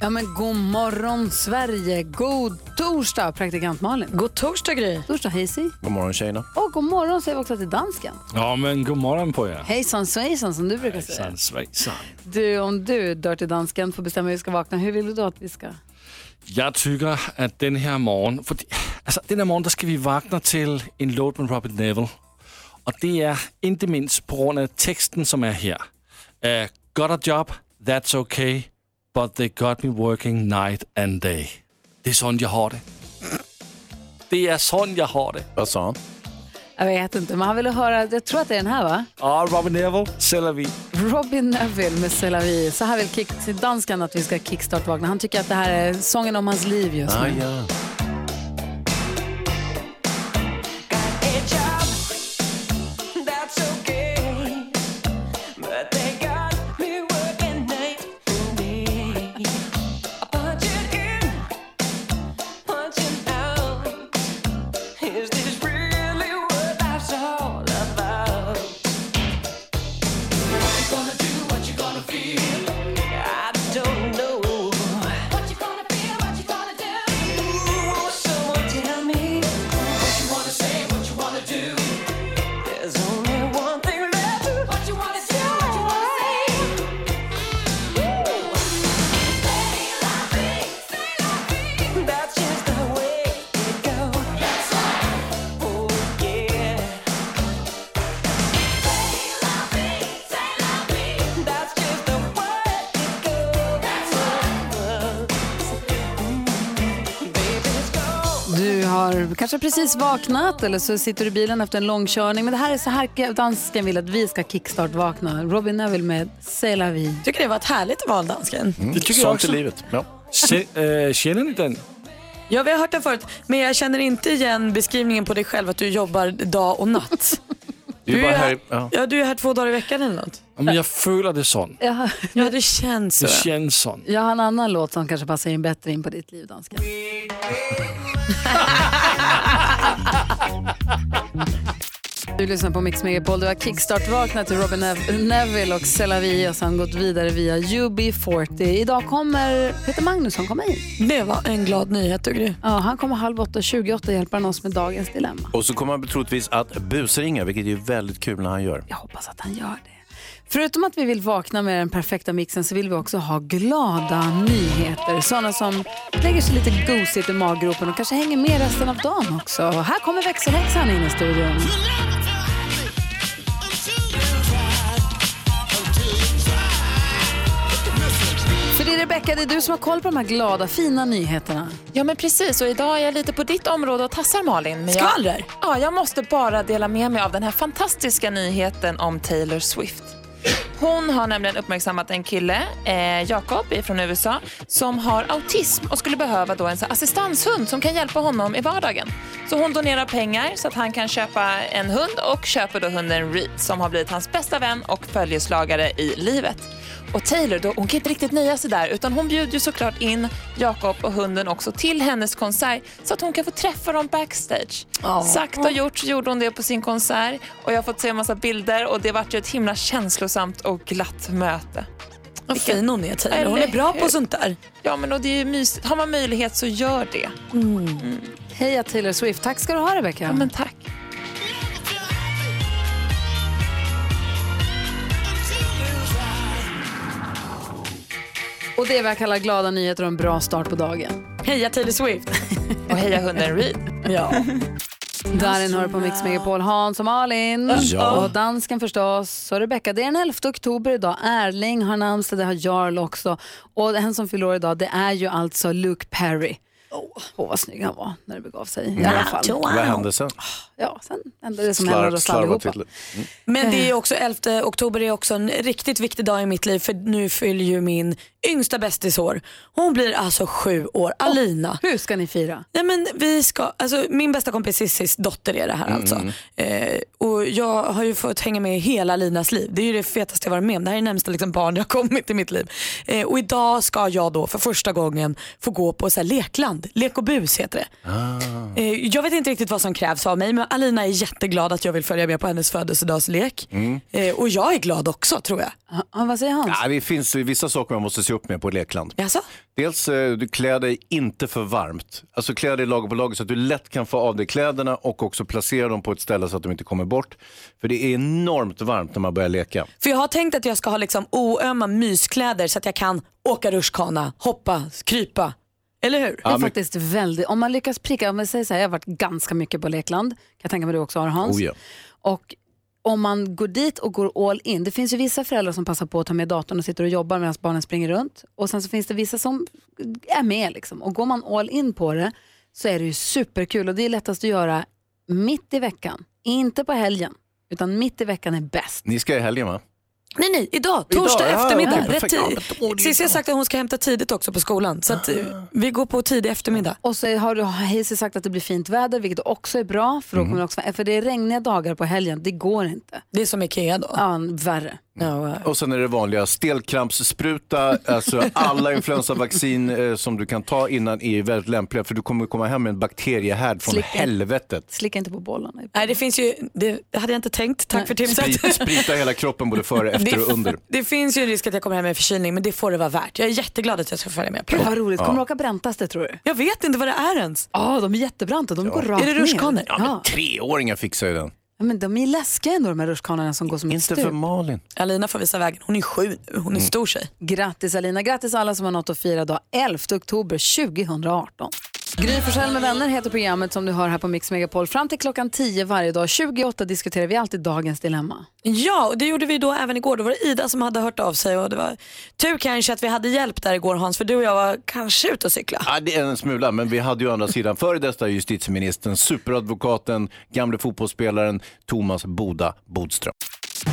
Ja men god morgon Sverige, god torsdag praktikant Malin. God torsdag Gry. Torsdag Hazy. God morgon tjejerna. Och god morgon säger vi också till dansken. Ja, men god morgon på er. Hejsan svejsan som du brukar säga. Hejsan svejsan. Du, om du dör till dansken får bestämma hur vi ska vakna, hur vill du då att vi ska? Jag tycker att den här morgon, för, alltså, den här morgon där ska vi vakna till en låt med Robert Neville. Och det är inte minst på grund av texten som är här. Uh, got a job, that's okay, but they got me working night and day. Det är sån jag har det. Det är sån jag har det. Vad sa han? Jag vet inte, men han ville höra, jag tror att det är den här va? Ja, Robert Neville, c'est vi. Robin Neville med C'est la vie. Så här vill kick, dansken att vi ska kickstart-vakna. Han tycker att det här är sången om hans liv just nu. Ah, ja. Precis vaknat eller så sitter du i bilen efter en lång körning. Men det här är så här dansken vill att vi ska kickstart-vakna. Robin Neville med C'est la vie. Tycker det var ett härligt val dansken. Mm. Det tycker jag Sånt också. är livet. Ja. Äh, känner ni den? Ja, vi har hört den förut, men jag känner inte igen beskrivningen på dig själv att du jobbar dag och natt. Du är bara här, ja. ja, du är här två dagar i veckan eller något. Ja, men jag följer det sån. Ja, det känns så. Det känns sån. jag har en annan låt som kanske passar in bättre in på ditt liv, dansken. Du lyssnar på Mix Megapol. Du har kickstart-vaknat till Robin Nev- Neville och C'est la vie och sen gått vidare via UB40. Idag kommer Peter Magnusson komma in. Det var en glad nyhet du Gry. Ja, han kommer halv åtta, 28 hjälper han oss med dagens dilemma. Och så kommer han troligtvis att busringa, vilket är väldigt kul när han gör. Jag hoppas att han gör det. Förutom att vi vill vakna med den perfekta mixen så vill vi också ha glada nyheter. Sådana som lägger sig lite gosigt i maggropen och kanske hänger med resten av dagen också. Och här kommer växelhäxan in i studion. Det är Rebecka, det är du som har koll på de här glada, fina nyheterna. Ja men precis och idag är jag lite på ditt område och tassar Malin. Men jag, Skvaller? ja, jag måste bara dela med mig av den här fantastiska nyheten om Taylor Swift. Hon har nämligen uppmärksammat en kille, eh, Jakob från USA, som har autism och skulle behöva då en så assistanshund som kan hjälpa honom i vardagen. Så hon donerar pengar så att han kan köpa en hund och köper då hunden Reed som har blivit hans bästa vän och följeslagare i livet. Och Taylor då, hon kan inte riktigt nöja sig där utan hon bjuder ju såklart in Jakob och hunden också till hennes konsert så att hon kan få träffa dem backstage. Sagt och gjort så gjorde hon det på sin konsert och jag har fått se en massa bilder och det vart ju ett himla känslosamt och glatt möte. Vad fin hon är Taylor. Hon är bra på sånt där. Ja men och det är ju mysigt. Har man möjlighet så gör det. Heja Taylor Swift. Tack ska du ha Rebecka. Ja men tack. Och det är vad jag kallar glada nyheter och en bra start på dagen. Heja Taylor Swift. Och heja hunden Reed. ja. Darin hör på Mix Megapol, Hans och Malin. Ja. Och dansken förstås. Och Rebecka, det är den 11 oktober idag. Erling har namnsdag, det har Jarl också. Och en som fyller år idag, det är ju alltså Luke Perry. Åh, vad snygg han var när det begav sig. I alla fall. Vad hände sen? Ja, sen hände det som hände oss allihopa. till. Men det är också 11 oktober är också en riktigt viktig dag i mitt liv för nu fyller ju min yngsta bästis år. Hon blir alltså sju år, Alina. Hur ska ni fira? Nej, men vi ska, alltså, min bästa kompis Cissis dotter är det här alltså. Eh, och jag har ju fått hänga med hela Linas liv. Det är ju det fetaste jag varit med om. Det här är närmsta liksom, barn jag har kommit i mitt liv. Eh, och idag ska jag då för första gången få gå på så här, lekland. Lek och bus heter det. Eh, jag vet inte riktigt vad som krävs av mig men Alina är jätteglad att jag vill följa med på hennes födelsedagslek. Eh, och jag är glad också tror jag. Ja, vad säger Hans? Ja, det finns vissa saker man måste se upp med på lekland. Jaså? Dels, eh, du klär dig inte för varmt. Alltså klä dig lager på lager så att du lätt kan få av dig kläderna och också placera dem på ett ställe så att de inte kommer bort. För det är enormt varmt när man börjar leka. För jag har tänkt att jag ska ha liksom oömma myskläder så att jag kan åka rutschkana, hoppa, krypa. Eller hur? Det är faktiskt väldigt, om man lyckas pricka, om jag säger så här, jag har varit ganska mycket på lekland, kan jag tänka mig du också har Hans. Oh, ja. Och om man går dit och går all in, det finns ju vissa föräldrar som passar på att ta med datorn och sitter och jobbar medan barnen springer runt. Och sen så finns det vissa som är med liksom. Och går man all in på det så är det ju superkul och det är lättast att göra mitt i veckan, inte på helgen. Utan mitt i veckan är bäst. Ni ska i helgen va? Nej nej, idag, torsdag eftermiddag. okej, rätt perfekt. Ja, men tid. Cissi har sagt att hon ska hämta tidigt också på skolan. Så att, eh, vi går på tidig eftermiddag. Och så har du Hayes sagt att det blir fint väder, vilket också är bra. För, då kommer det också, för det är regniga dagar på helgen, det går inte. Det är som Ikea då. Ja, värre. Ja, eh, Och sen är det vanliga stelkrampsspruta, alltså alla influensavaccin eh, som du kan ta innan är väldigt lämpliga för du kommer komma hem med en bakteriehärd från Slicka. helvetet. Slicka inte på bollarna. Nej det finns ju, det, hade jag inte tänkt. Tack för tipset. Sprit, sprita hela kroppen både före, efter och under. Det finns ju en risk att jag kommer hem med förkylning men det får det vara värt. Jag är jätteglad att jag ska följa med på Gud det. vad roligt. Kommer du åka bräntaste tror du? Jag vet inte vad det är ens. Ja, de är jättebranta. De går rakt Är det rutschkanor? ner. Ja, men treåringar fixar ju den. Ja, men de är läskiga ändå de här rutschkanorna som går som ett Inte för stup. Malin. Alina får visa vägen. Hon är sju. Hon är stor tjej. Grattis Alina, grattis alla som har något att fira dag 11 oktober 2018. Gry Forssell med vänner heter programmet som du hör här på Mix Megapol. Fram till klockan 10 varje dag, 28 diskuterar vi alltid dagens dilemma. Ja, och det gjorde vi då även igår. Då var det Ida som hade hört av sig och det var tur kanske att vi hade hjälp där igår Hans för du och jag var kanske ute och cykla. Ja, det är en smula, men vi hade ju å andra sidan före detta justitieministern, superadvokaten, gamle fotbollsspelaren Thomas Boda Bodström.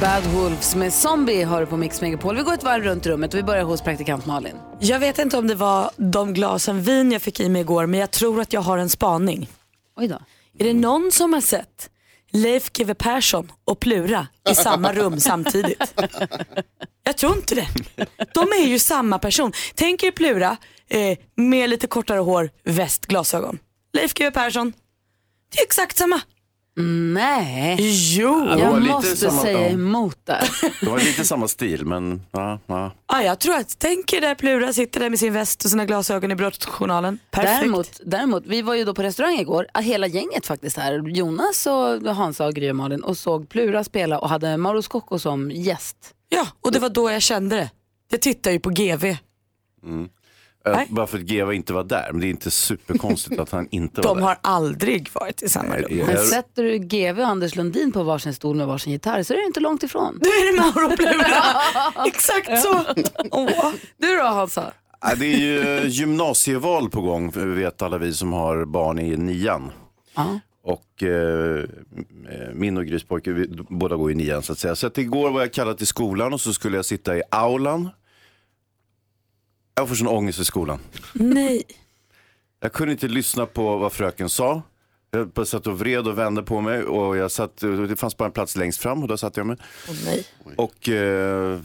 Bad Wolves med Zombie har du på Mix Megapol. Vi går ett varv runt rummet och vi börjar hos praktikant Malin. Jag vet inte om det var de glasen vin jag fick i mig igår men jag tror att jag har en spaning. Oj då. Är det någon som har sett Leif GW Persson och Plura i samma rum samtidigt? Jag tror inte det. De är ju samma person. Tänk er Plura eh, med lite kortare hår, väst, glasögon. Leif GW Persson, det är exakt samma. Nej, Jo. var jag lite måste samma- säga ja. emot där. Det var lite samma stil men ja, ja. Ja, jag tror att, tänk er där Plura sitter där med sin väst och sina glasögon i brottsjournalen. Perfekt. Däremot, däremot, vi var ju då på restaurang igår, ah, hela gänget faktiskt här. Jonas och Hansa och Gry och Malin och såg Plura spela och hade Mauro Scocco som gäst. Ja, och det var då jag kände det. Jag tittar ju på GV. Nej. Bara för att Geva inte var där, men det är inte superkonstigt att han inte var De där. har aldrig varit i samma rum. Men sätter du GV och Anders Lundin på varsin stol med varsin gitarr så är det inte långt ifrån. Nu är det Mauro Plura. Exakt så. Åh. Du då Hansa? Det är ju gymnasieval på gång, vet alla vi som har barn i nian. Och eh, min och Grys pojke, båda går i nian så att säga. Så att igår var jag kallad till skolan och så skulle jag sitta i aulan. Jag får sån ångest i skolan. Nej. Jag kunde inte lyssna på vad fröken sa. Jag bara satt och vred och vände på mig och jag satt, det fanns bara en plats längst fram och då satt jag mig. Åh, nej. Och eh,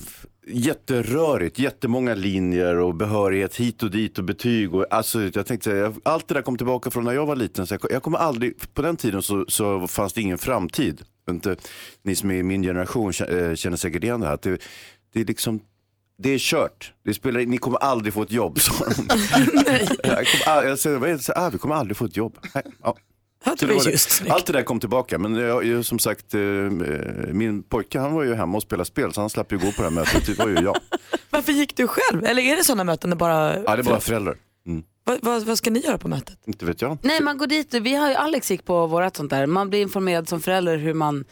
jätterörigt, jättemånga linjer och behörighet hit och dit och betyg. Och, alltså, jag tänkte, allt det där kom tillbaka från när jag var liten. Så jag, jag kommer aldrig, på den tiden så, så fanns det ingen framtid. Inte, ni som är i min generation eh, känner säkert igen det här. Det, det är liksom det är kört. Det spelar, ni kommer aldrig få ett jobb, sa de. jag all- jag? Så, ah, vi kommer aldrig få ett jobb. Nej, ja. Det det. Allt det där kom tillbaka. Men jag, jag, som sagt, eh, eh, min pojke han var ju hemma och spelade spel så han slapp ju gå på det här mötet. Det var ju jag. Varför gick du själv? Eller är det sådana möten där bara... Ja, det är bara föräldrar. Mm. vad, vad, vad ska ni göra på mötet? Inte vet jag. Nej, man går dit. Vi har ju Alex gick på vårat sånt där. Man blir informerad som förälder hur man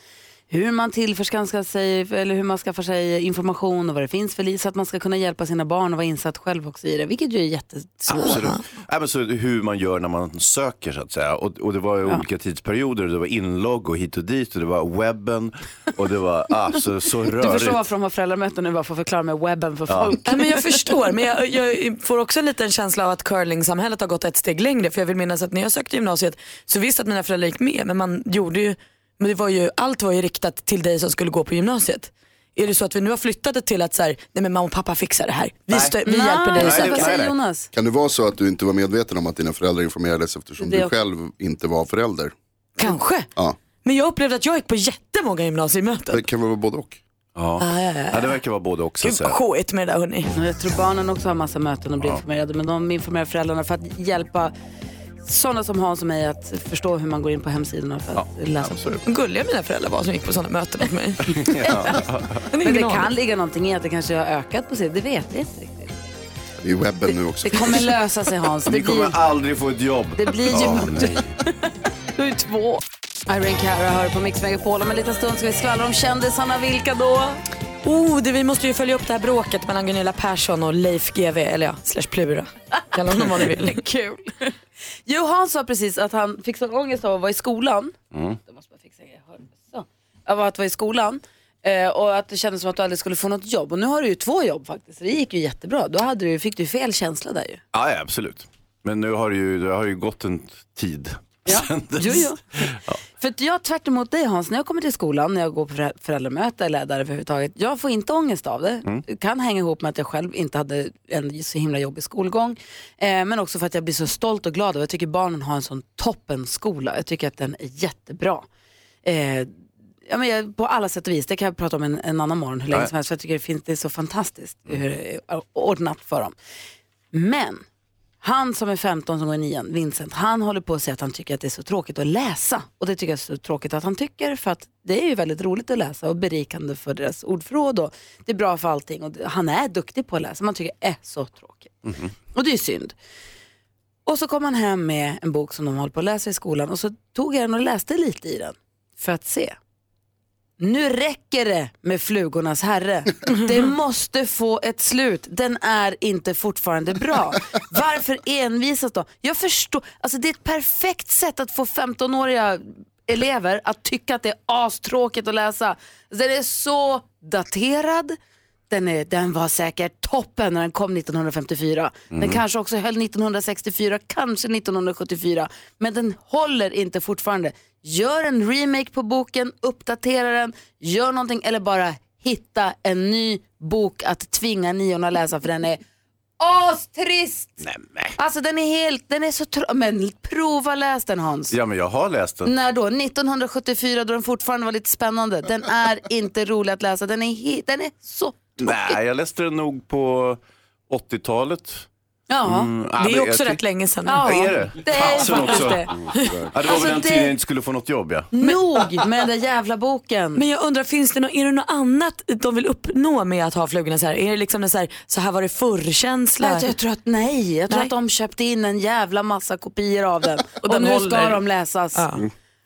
hur man tillförskansar sig eller hur man skaffar sig information och vad det finns för liv så att man ska kunna hjälpa sina barn och vara insatt själv också i det, vilket ju är jättesvårt. Absolut. Ja, men så hur man gör när man söker så att säga. Och, och det var ju olika tidsperioder. Det var inlogg och hit och dit och det var webben och det var ah, så, så Du rörigt. förstår varför de har föräldramöten nu, bara för att förklara med webben för folk. Ja, men jag förstår, men jag, jag får också en liten känsla av att curlingsamhället har gått ett steg längre. För jag vill minnas att när jag sökte gymnasiet så visste att mina föräldrar gick med, men man gjorde ju, men det var ju, allt var ju riktat till dig som skulle gå på gymnasiet. Är det så att vi nu har flyttat det till att så här, nej men mamma och pappa fixar det här. Vi, stö- vi hjälper dig Nej, vad säger Jonas? Kan det vara så att du inte var medveten om att dina föräldrar informerades eftersom Det du också- själv inte var förälder? Kanske. Ja, Men jag upplevde att jag gick på jättemånga gymnasiemöten. det kan väl vara både och. Ja. Ah, ja, ja, Ja, ja. det verkar vara både och. Så att Gud säga. vad med det där hörni. Jag tror barnen också har massa möten och blir informerade, men de informerar föräldrarna för att hjälpa sådana som Hans och mig att förstå hur man går in på hemsidorna för att läsa. Gulliga mina föräldrar var som gick på sådana möten åt mig. Men det aning. kan ligga någonting i att det kanske har ökat på sig, det vet vi inte riktigt. Det är webben nu också. Det kommer lösa sig Hans. Det kommer blir, aldrig få ett jobb. det blir ju... Ja, nej. Du är två. Irene Cara hör på Mix Megapol. Om en liten stund ska vi skvallra om kändisarna. Vilka då? Oh, det, vi måste ju följa upp det här bråket mellan Gunilla Persson och Leif GW, eller ja, slash Plura. Kalla honom vad ni vill. Kul. Jo, Hans sa precis att han fick sån ångest av att vara i skolan. Mm. Jag måste bara fixa Så. Av att vara i skolan. Eh, och att det kändes som att du aldrig skulle få något jobb. Och nu har du ju två jobb faktiskt. Det gick ju jättebra. Då hade du, fick du fel känsla där ju. Ja, ja, absolut. Men nu har det ju, det har ju gått en tid. Ja. Jo, jo. För att jag tvärt emot dig Hans, när jag kommer till skolan, när jag går på förä- föräldramöte eller är där överhuvudtaget, jag får inte ångest av det. Det kan hänga ihop med att jag själv inte hade en så himla jobbig skolgång. Eh, men också för att jag blir så stolt och glad och jag tycker barnen har en sån toppen skola. Jag tycker att den är jättebra. Eh, ja, men jag, på alla sätt och vis, det kan jag prata om en, en annan morgon hur länge Ja. som helst, för jag tycker det, finns, det är så fantastiskt hur det är ordnat för dem. Men han som är 15 som går i nian, Vincent, han håller på att säga att han tycker att det är så tråkigt att läsa. Och det tycker jag är så tråkigt att han tycker för att det är ju väldigt roligt att läsa och berikande för deras ordförråd och det är bra för allting. Och han är duktig på att läsa, man tycker det är så tråkigt. Och det är synd. Och så kom han hem med en bok som de håller på att läsa i skolan och så tog jag den och läste lite i den för att se. Nu räcker det med flugornas herre. Det måste få ett slut. Den är inte fortfarande bra. Varför envisas då? Jag förstår, alltså det är ett perfekt sätt att få 15-åriga elever att tycka att det är astråkigt att läsa. Den är så daterad. Den, är, den var säkert toppen när den kom 1954. Den kanske också höll 1964, kanske 1974. Men den håller inte fortfarande. Gör en remake på boken, uppdatera den, gör någonting eller bara hitta en ny bok att tvinga niorna att läsa för den är astrist. Alltså den är helt, den är så tr- Men prova läs den Hans. Ja, men jag har läst den. När då? 1974 då den fortfarande var lite spännande. Den är inte rolig att läsa, den är, he- den är så Nej, jag läste den nog på 80-talet. Ja. Mm, Det är också jag rätt länge sedan. Ja, Är det? det är Fasen också. det. Ja, det var Alltså, väl den det- tiden jag inte skulle få något jobb, ja. Nog med den jävla boken. Men jag undrar, finns det nå- är det något annat de vill uppnå med att ha flugorna så här? Är det liksom en så här, så här var det förr-känsla? Nej, jag tror att nej, jag tror Nej. att de köpte in en jävla massa kopior av den och, Och den nu håller. ska de läsas. Ja.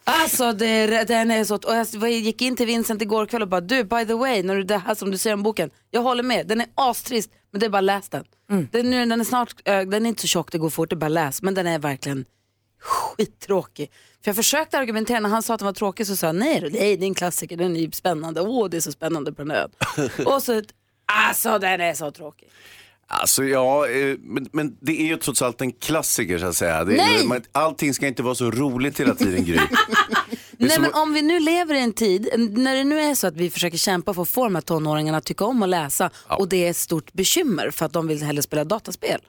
Alltså det, den är så, och jag gick in till Vincent igår kväll och bara du by the way, när du, det här som du ser om boken, jag håller med, den är astrist men det är bara läs den. Den, nu, den är snart, ö, den är inte så tjock, det går fort, det är bara läs, men den är verkligen skittråkig. För jag försökte argumentera, när han sa att den var tråkig så sa jag nej, nej det är en klassiker, den är spännande, åh det är så spännande på den ön. och så, alltså den är så tråkig. Alltså ja, eh, men, men det är ju trots allt en klassiker så att säga. Det Nej! man, allting ska inte vara så roligt hela tiden Gry. Nej men om vi nu lever i en tid, när det nu är så att vi försöker kämpa för att få de här tonåringarna att tycka om att läsa och det är ett stort bekymmer för att de vill hellre spela dataspel.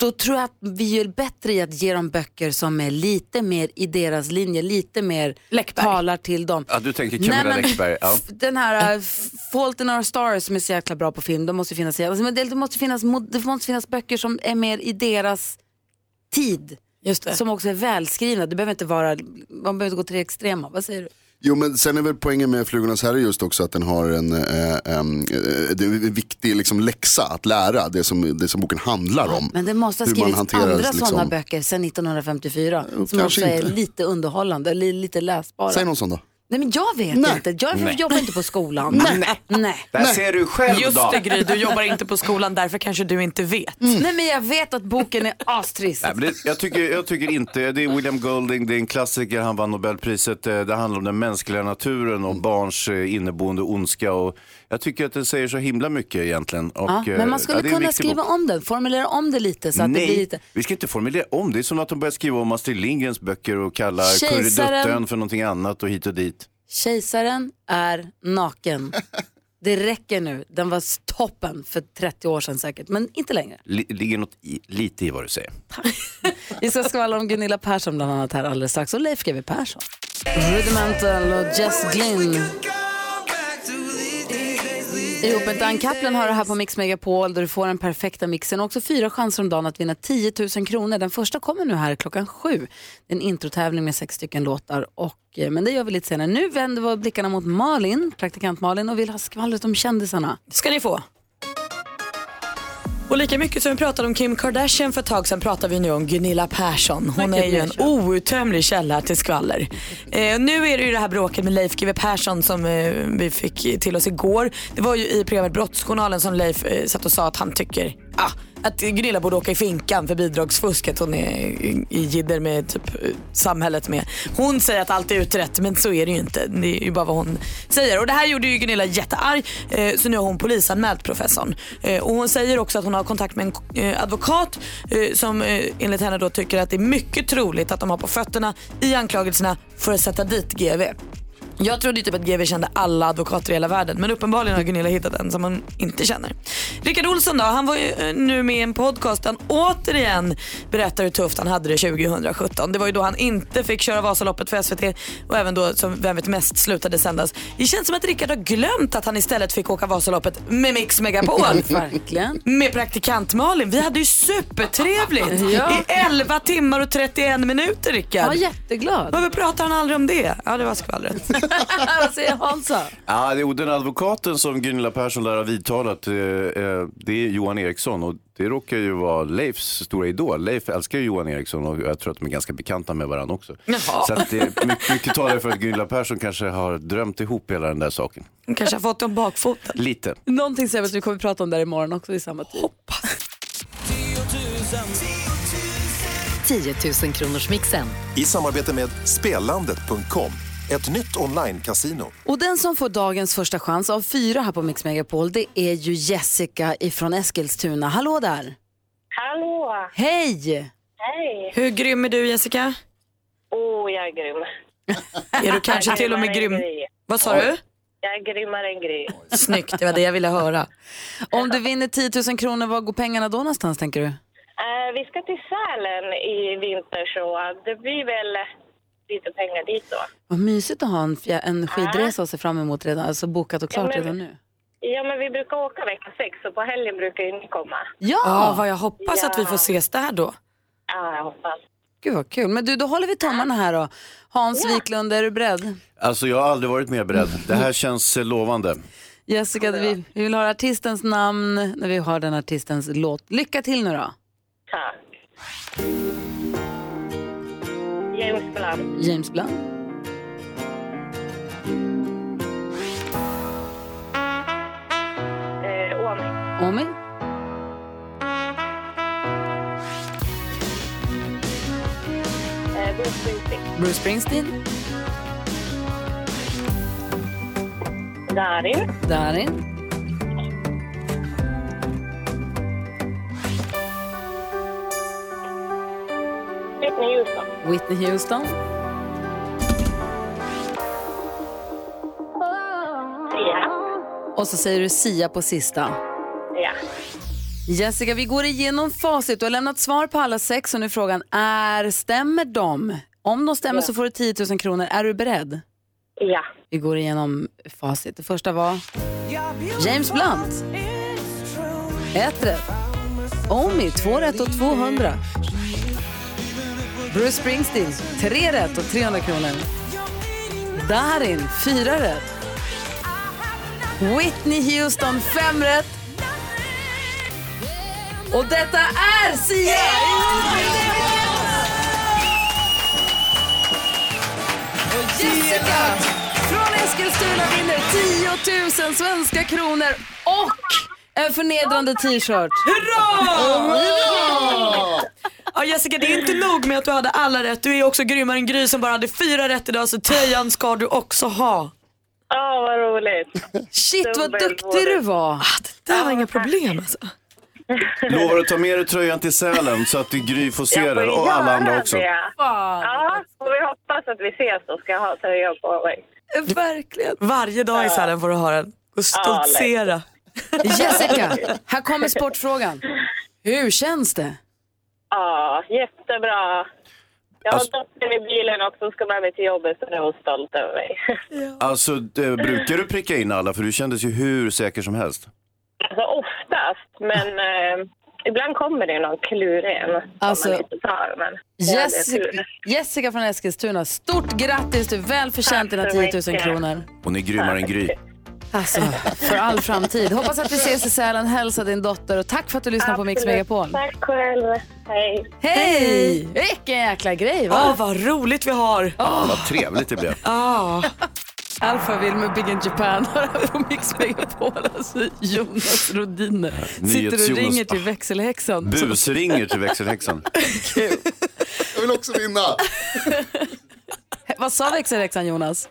Då tror jag att vi gör bättre i att ge dem böcker som är lite mer i deras linje, lite mer talar till dem. Ja, du tänker Camilla Nej, men- Läckberg. Ja. Den här uh, Fault in our stars som är så jäkla bra på film, de måste finnas alltså, men det, det, måste finnas, det måste finnas böcker som är mer i deras tid. Just det. Som också är välskrivna. Det behöver inte vara, man behöver inte gå till det extrema. Vad säger du? Jo men sen är väl poängen med Flugornas herre just också att den har en, eh, em, eh, är en viktig liksom, läxa att lära, det som, det som boken handlar om. Men det måste ha skrivits andra liksom- sådana böcker sedan 1954 som också är inte. lite underhållande, lite läsbara. Säg någon sån då. Nej men jag vet Nej. inte, jag Nej. jobbar inte på skolan. Nej. Nej. Där ser du själv Just då. det Gry, du jobbar inte på skolan därför kanske du inte vet. Nej men jag vet att boken är astrist. Nej, men det, jag, tycker, jag tycker inte, det är William Golding, det är en klassiker, han vann Nobelpriset. eh, Det handlar om den mänskliga naturen och barns eh, inneboende ondska. Och jag tycker att det säger så himla mycket egentligen. Och, Ja, eh, men man skulle ja, kunna skriva bok. om den, formulera om det lite så att Nej, det blir lite... vi ska inte formulera om. Det är som att de börjar skriva om Astrid Lindgrens böcker och kalla Kejsaren- Kurreduttön för någonting annat och hit och dit. Kejsaren är naken. Det räcker nu. Den var toppen för 30 år sedan säkert, men inte längre. Li- ligger något i, lite i vad du säger. Vi ska skvallra om Gunilla Persson bland annat här alldeles strax och Leif GW Persson. Rudimental och Jess Glynn. Ihop med Dan Kaplan har det här på Mix Megapol där du får den perfekta mixen och också fyra chanser om dagen att vinna 10 000 kronor. Den första kommer nu här klockan sju. Det är en introtävling med sex stycken låtar och, eh, men det gör vi lite senare. Nu vänder vi blickarna mot Malin, praktikant Malin och vill ha skvallret om kändisarna. Det ska ni få. Och lika mycket som vi pratade om Kim Kardashian för ett tag sedan pratar vi nu om Gunilla Persson. Hon är ju en outtömlig källa till skvaller. Eh, nu är det ju det här bråket med Leif GW Persson som eh, vi fick till oss igår. Det var ju i programmet Brottsjournalen som Leif eh, satt och sa att han tycker ah, att Gunilla borde åka i finkan för bidragsfusket. Hon är i, jidder med typ, samhället med. Hon säger att allt är utrett men så är det ju inte. Det är ju bara vad hon säger. Och det här gjorde ju Gunilla jättearg eh, så nu har hon polisanmält professorn. Eh, och hon säger också att hon har kontakt med en eh, advokat som enligt henne då tycker att det är mycket troligt att de har på fötterna i anklagelserna för att sätta dit GV. Jag trodde typ att GV kände alla advokater i hela världen men uppenbarligen har Gunilla hittat en som hon inte känner. Rickard Olsson då, han var ju eh, nu med i en podcast där han återigen berättar hur tufft han hade det 2017. Det var ju då han inte fick köra Vasaloppet för SVT och även då som Vem vet mest slutade sändas. Det känns som att Rickard har glömt att han istället fick åka Vasaloppet med Mix Megapol. Verkligen. Med praktikant Malin. Vi hade ju supertrevligt Ja. i 11 timmar och 31 minuter Rickard. Jag var jätteglad. Varför pratar han aldrig om det? Ja det var skvallret. Vad säger Hansa? Ja, det är den advokaten som Gunilla Persson lär ha vidtalat, eh, eh, det är Johan Eriksson och det råkar ju vara Leifs stora idol. Leif älskar ju Johan Eriksson och jag tror att de är ganska bekanta med varandra också. Jaha. Så att det är mycket, mycket talar för att Gunilla Persson kanske har drömt ihop hela den där saken. Hon kanske har fått dem bakfoten. Lite. Någonting säger att vi kommer att prata om det här imorgon också i samma tid. 10 000 kronors mixen. I samarbete med Spelandet.com, ett nytt online-casino. Och den som får dagens första chans av fyra här på Mix Megapol det är ju Jessica ifrån Eskilstuna. Hallå där! Hallå! Hej! Hej! Hur grym är du Jessica? Oh, jag är grym. Är du kanske till och med grym? Gry. Vad sa du? Jag är grymmare än Gry. Snyggt, det var det jag ville höra. Om du vinner 10 000 kronor, var går pengarna då någonstans tänker du? Eh, vi ska till Sälen i vinter så det blir väl lite pengar dit då. Vad mysigt att ha en, en skidresa att se fram emot redan, alltså bokat och klart Ja, men- redan nu. Ja, men vi brukar åka vecka sex så på helgen brukar ju ni komma. Ja! Ja, vad jag hoppas att vi får Ja. ses där då. Ja, jag hoppas. Gud vad kul. Men du, då håller vi tummarna här då. Hans Wiklund, är du beredd? Alltså jag har aldrig varit mer beredd. Det här känns eh, lovande. Jessica, vi, vi vill höra artistens namn när vi har den artistens låt. Lycka till nu då. Tack. James Blunt. James Blunt. Eh, Åmi. Omi. Eh, Bruce Springsteen. Bruce Springsteen. Darin. Darin. Whitney Houston. Och så säger du Sia på sista. Ja. Jessica, vi går igenom facit. Du har lämnat svar på alla sex och nu är frågan, är, stämmer de? Om de stämmer Ja. så får du 10 000 kronor. Är du beredd? Ja. Vi går igenom facit. Det första var James Blunt. Ett rätt. Omi, två rätt och 200. Bruce Springsteen, tre rätt och 300 kronor. Darin, fyra rätt. Whitney Houston, fem rätt. Och detta är Sia! Och Jessica Eskilstuna vinner 10 000 svenska kronor och en förnedrande t-shirt. Hurra! Ja, Jessica, det är inte nog med att du hade alla rätt. Du är också grymmare än Gry som bara hade fyra rätt idag, så tröjan ska du också ha. Ja, vad roligt. Shit vad duktig du var. Ah, det där var inga problem alltså. Lovar att ta med dig tröjan till Sälen så att Gry får se den och alla andra också. det. Ja, och vi hoppas att vi ses och ska ha tröjan på mig. Verkligen. Varje dag i Sälen får du ha den. Och stoltsera. Jessica, här kommer sportfrågan. Hur känns det? Ja, jättebra. Jag har Alltså- dottern i bilen också och ska med mig till jobbet så är hon stolt över mig. Alltså, det, brukar du pricka in alla? För du kändes ju hur säker som helst. Alltså oftast, men eh, ibland kommer det någon klurig en Alltså, som man inte tar. Men Jessica. Jessica från Eskilstuna, stort grattis! Du är väl förtjänt dina Tack så 10 000 mycket. kronor. Hon är grymmare än Gry. Alltså, för all framtid. Hoppas att vi ses i Sälen. Hälsa din dotter och tack för att du lyssnar på Mix. Megapol. Tack själv. Hej. Hej! Vilken jäkla grej va? Åh, vad roligt vi har. Ja, vad trevligt det blev. Ah. Alpha vill med Big in Japan har här på Mix Megapol. Alltså Jonas Rodiner sitter och ringer till växelhäxan. Busringer till växelhäxan. Jag vill också vinna. Vad sa växelhäxan Jonas?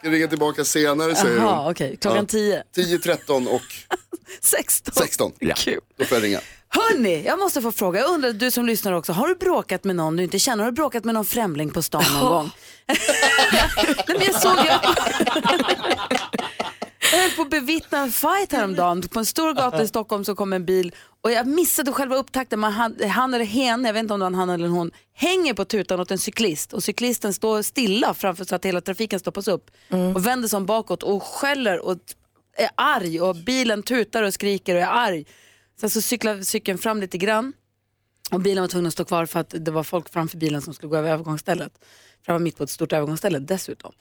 Ska ringa tillbaka senare säger Jaha, hon. okej. Klockan 10. 10, 13 och 16. 16. Ja. Kul. Då får jag ringa. Hörni, jag måste få fråga. Jag undrar, du som lyssnar också. Har du bråkat med någon du inte känner? Har du bråkat med någon främling på stan någon gång? Nej, men jag såg... Jag... jag höll på att bevittna en fight häromdagen. På en stor gata i Stockholm så kom en bil och jag missade själva upptakten. Man, han, han eller hen, jag vet inte om det var han eller hon, hänger på tutan åt en cyklist och cyklisten står stilla framför så att hela trafiken stoppas upp och vänder sig om bakåt och skäller och är arg och bilen tutar och skriker och är arg. Sen så cyklar cykeln fram lite grann och bilen var tvungen att stå kvar för att det var folk framför bilen som skulle gå över övergångsstället. För det var mitt på ett stort övergångsställe dessutom.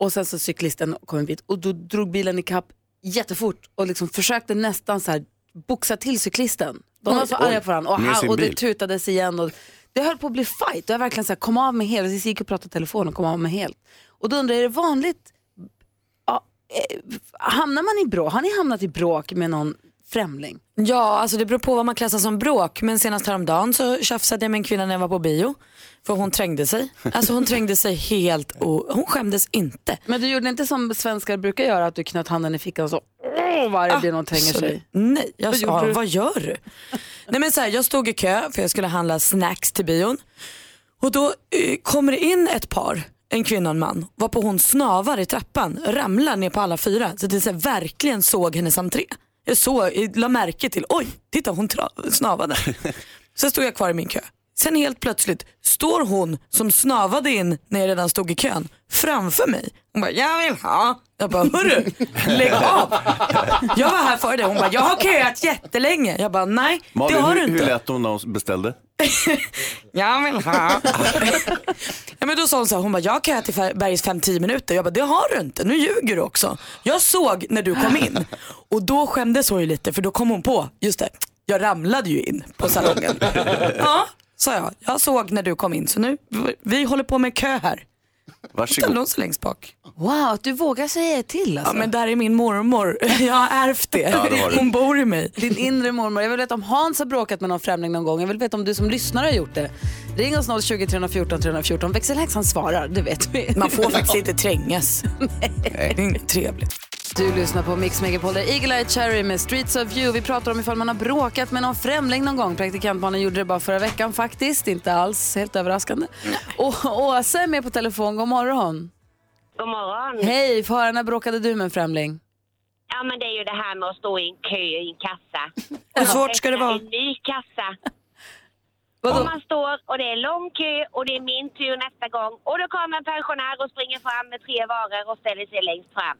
Och sen så cyklisten kom en bit och då drog bilen i kapp jättefort och liksom försökte nästan så här boxa till cyklisten. De var så Oj. arga på varandra och, och det tutades igen. Och det höll på att bli fight och jag verkligen så här, kom av med helt. Jag gick och pratade i telefon och kom av med helt. Och då undrar jag, är det vanligt, ja, eh, hamnar man i bråk, har ni hamnat i bråk med någon främling? Ja, alltså det beror på vad man klassar som bråk. Men senast häromdagen så tjafsade jag med en kvinna när jag var på bio. För hon trängde sig. Alltså hon trängde sig helt och hon skämdes inte. Men du gjorde inte som svenskar brukar göra, att du knöt handen i fickan och så åh, varje gång någon tränger sig? Nej, jag Vad sa, vad gör du? Nej men så här, jag stod i kö för jag skulle handla snacks till bion. Och då eh, kommer det in ett par, en kvinna och en man, varpå hon snavar i trappan, ramlar ner på alla fyra. Så det så här, verkligen såg hennes entré. Jag såg, jag la märke till, oj, titta hon tra- snavade. Så stod jag kvar i min kö. Sen helt plötsligt står hon som snavade in när jag redan stod i kön framför mig. Hon bara, jag vill ha. Jag bara, hörru, lägg av. Jag var här före dig. Hon bara, jag har köat jättelänge. Jag bara, nej det Malin, har du hur, inte. hur lät hon när hon beställde? Jag vill ha. ja, men då sa hon så här, hon bara, jag har köat i Bergs 5-10 minuter. Jag bara, det har du inte, nu ljuger du också. Jag såg när du kom in och då skämdes hon ju lite för då kom hon på, just det, jag ramlade ju in på salongen. ja, sa jag, jag såg när du kom in så nu, vi håller på med kö här. Ställde hon sig längst bak. Wow, att du vågar säga till alltså. Ja men där är min mormor, jag har ärvt det. Ja, det. Hon bor i mig. Din inre mormor. Jag vill veta om Hans har bråkat med någon främling någon gång. Jag vill veta om du som lyssnare har gjort det. Ring oss 020 314 314. Växelhäxan svarar, det vet vi. Man får faktiskt inte trängas. Det är inget trevligt. Du lyssnar på Mix Megapol, där Eagle Eye Cherry med Streets of You. Vi pratar om ifall man har bråkat med någon främling någon gång. Praktikantmannen gjorde det bara förra veckan faktiskt, inte alls helt överraskande. Och Åsa är med på telefon, god morgon. God morgon. Hej, få höra, när bråkade du med en främling? Ja, men det är ju det här med att stå i en kö i en kassa. Hur svårt ska det vara? En ny kassa. Vadå? Och man står och det är lång kö och det är min tur nästa gång. Och då kommer en pensionär och springer fram med tre varor och ställer sig längst fram.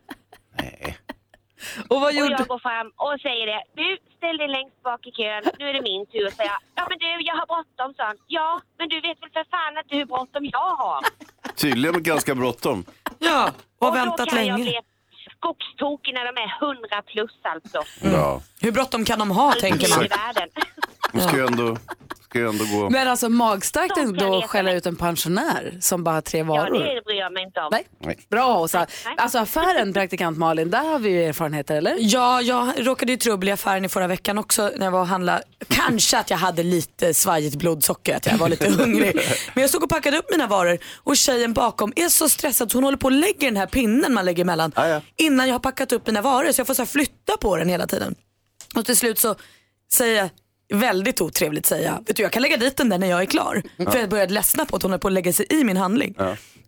Och vad Och gjorde jag går fram och säger det. Du, ställ dig längst bak i kön. Nu är det min tur. Säger jag. Ja men du, jag har bråttom, sa han. Ja, men du vet väl för fan inte hur bråttom jag har. Tydligen ganska bråttom. Ja, och då väntat kan jag länge. bli skogstokig när de är 100 plus alltså. Ja. Hur bråttom kan de ha tänker man. I världen. Hon ska ju ändå ska ju ändå gå... Men alltså magstarkt De ändå att skälla ut en pensionär som bara har tre Ja, varor. det bryr jag mig inte om. Nej. Nej. Bra Åsa. Alltså affären praktikant Malin, där har vi ju erfarenheter eller? Ja, jag råkade i trubbel i affären i förra veckan också när jag var och handlade. Kanske att jag hade lite svajigt blodsocker, att jag var lite hungrig. Men jag stod och packade upp mina varor och tjejen bakom är så stressad så hon håller på och lägger den här pinnen man lägger emellan innan jag har packat upp mina varor. Så jag får så här flytta på den hela tiden. Och till slut så säger jag väldigt otrevligt säga, vet du jag kan lägga dit den där när jag är klar. För jag började ledsna på att hon höll på att lägga sig i min handling.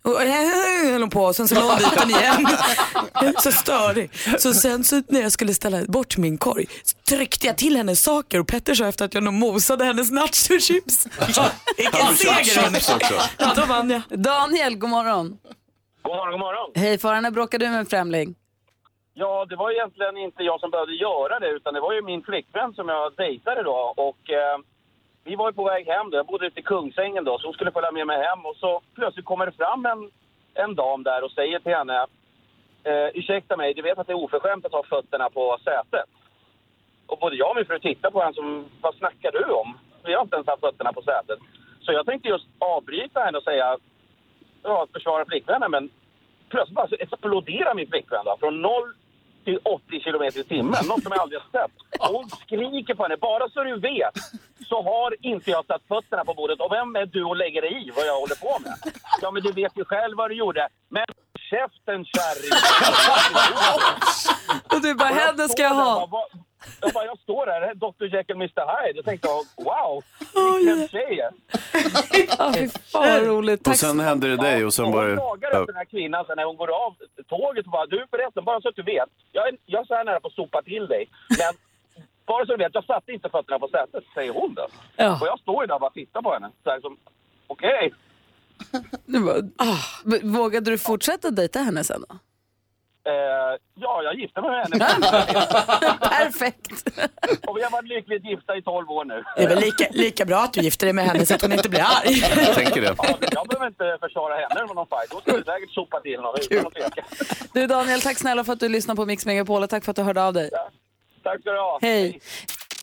Och höll hon på och sen så la hon dit den igen. så störig. Så sen så när jag skulle ställa bort min korg så tryckte jag till hennes saker och Petter sa efter att jag nog mosade hennes nachochips. Vilken seger! Ja, då vann jag. Daniel, god morgon. God morgon, god morgon. Hej Farah, när bråkade du med en främling? Ja, det var egentligen inte jag som behövde göra det utan det var ju min flickvän som jag dejtade då och eh, vi var på väg hem då. Jag bodde ute i Kungsängen då så hon skulle följa med mig hem och så plötsligt kommer det fram en, en dam där och säger till henne eh, ursäkta mig, du vet att det är oförskämt att ha fötterna på sätet. Och både jag och min fru tittade på henne som, vad snackar du om? Vi har inte ens haft fötterna på sätet. Så jag tänkte just avbryta henne och säga, ja, försvara flickvännen men plötsligt bara exploderar min flickvän då, från noll 70-80 kilometer i timmen, något som jag aldrig har sett. Och hon skriker på henne, bara så du vet så har inte jag satt fötterna på bordet. Och vem är du och lägger dig i vad jag håller på med? Ja, men du vet ju själv vad du gjorde. Men käften kärring! Och du bara, henne ska jag ha. Jag, bara, jag står där, Dr Jekyll Mr Hyde. Jag tänkte, wow, vilken tjej! Ja, fy fan vad roligt. Och sen händer det dig och sen Hon bara... klagar Ja. efter den här kvinnan sen när hon går av tåget och bara, du förresten, bara så att du vet. Jag är, jag är så här nära på att sopa till dig. Men bara så du vet, jag satte inte fötterna på sätet, säger hon då. Ja. Och jag står ju där och bara tittar på henne. Så här som, okej. Du bara, ah. V- Vågade du fortsätta dejta henne sen då? Eh, ja, jag gifte mig med henne. Perfekt. Och vi har varit lyckligt gifta i 12 år nu. Det är väl lika, lika bra att du gifter dig med henne så att hon inte blir arg. Jag tänker det. Ja, jag behöver inte försvara henne med någon fight. Då skulle säkert sopa till någon utan att tveka. Du Daniel, tack snälla för att du lyssnade på Mix Megapol och tack för att du hörde av dig. Tack ska du ha. Hej.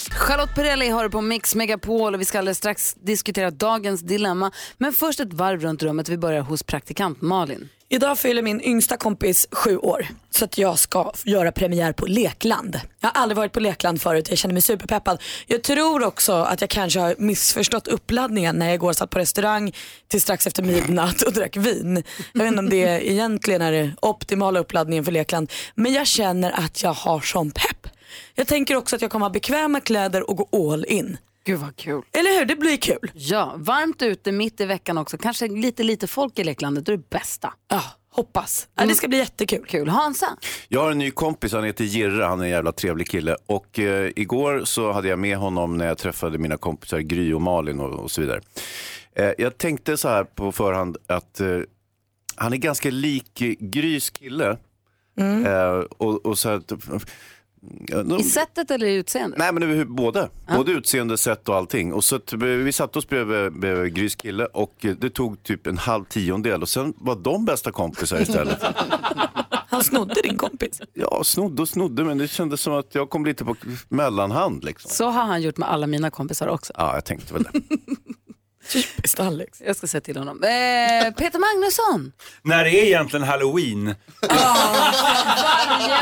Charlotte Perrelli har du på Mix Megapol och vi ska alldeles strax diskutera dagens dilemma. Men först ett varv runt rummet. Vi börjar hos praktikant Malin. Idag fyller min yngsta kompis sju år så att jag ska göra premiär på Lekland. Jag har aldrig varit på Lekland förut, jag känner mig superpeppad. Jag tror också att jag kanske har missförstått uppladdningen när jag igår satt på restaurang till strax efter midnatt och drack vin. Jag vet inte om det egentligen är den optimala uppladdningen för Lekland. Men jag känner att jag har sån pepp. Jag tänker också att jag kommer ha bekväma kläder och gå all in. Gud vad kul. Eller hur? Det blir kul. Ja, varmt ute mitt i veckan också. Kanske lite lite folk i leklandet. Det är det bästa. Ja, hoppas. Ja, det ska bli jättekul. Kul. Hansa? Jag har en ny kompis, han heter Jirre, han är en jävla trevlig kille. Och eh, igår så hade jag med honom när jag träffade mina kompisar Gry och Malin och, och så vidare. Eh, jag tänkte så här på förhand att eh, han är ganska lik Grys kille. Mm. Eh, och, och så här, de- I sättet eller i utseendet? Nej men både, både utseende, sätt och allting. Och så att, vi satte oss bredvid, bredvid Grys kille och eh, det tog typ en halv tiondel och sen var de bästa kompisar istället. Han snodde din kompis. Ja, snodde och snodde men det kändes som att jag kom lite på mellanhand liksom. Så har han gjort med alla mina kompisar också. Ja, jag tänkte väl det. Typiskt Alex. Jag ska säga till honom. Eh, Peter Magnusson. När det är egentligen halloween.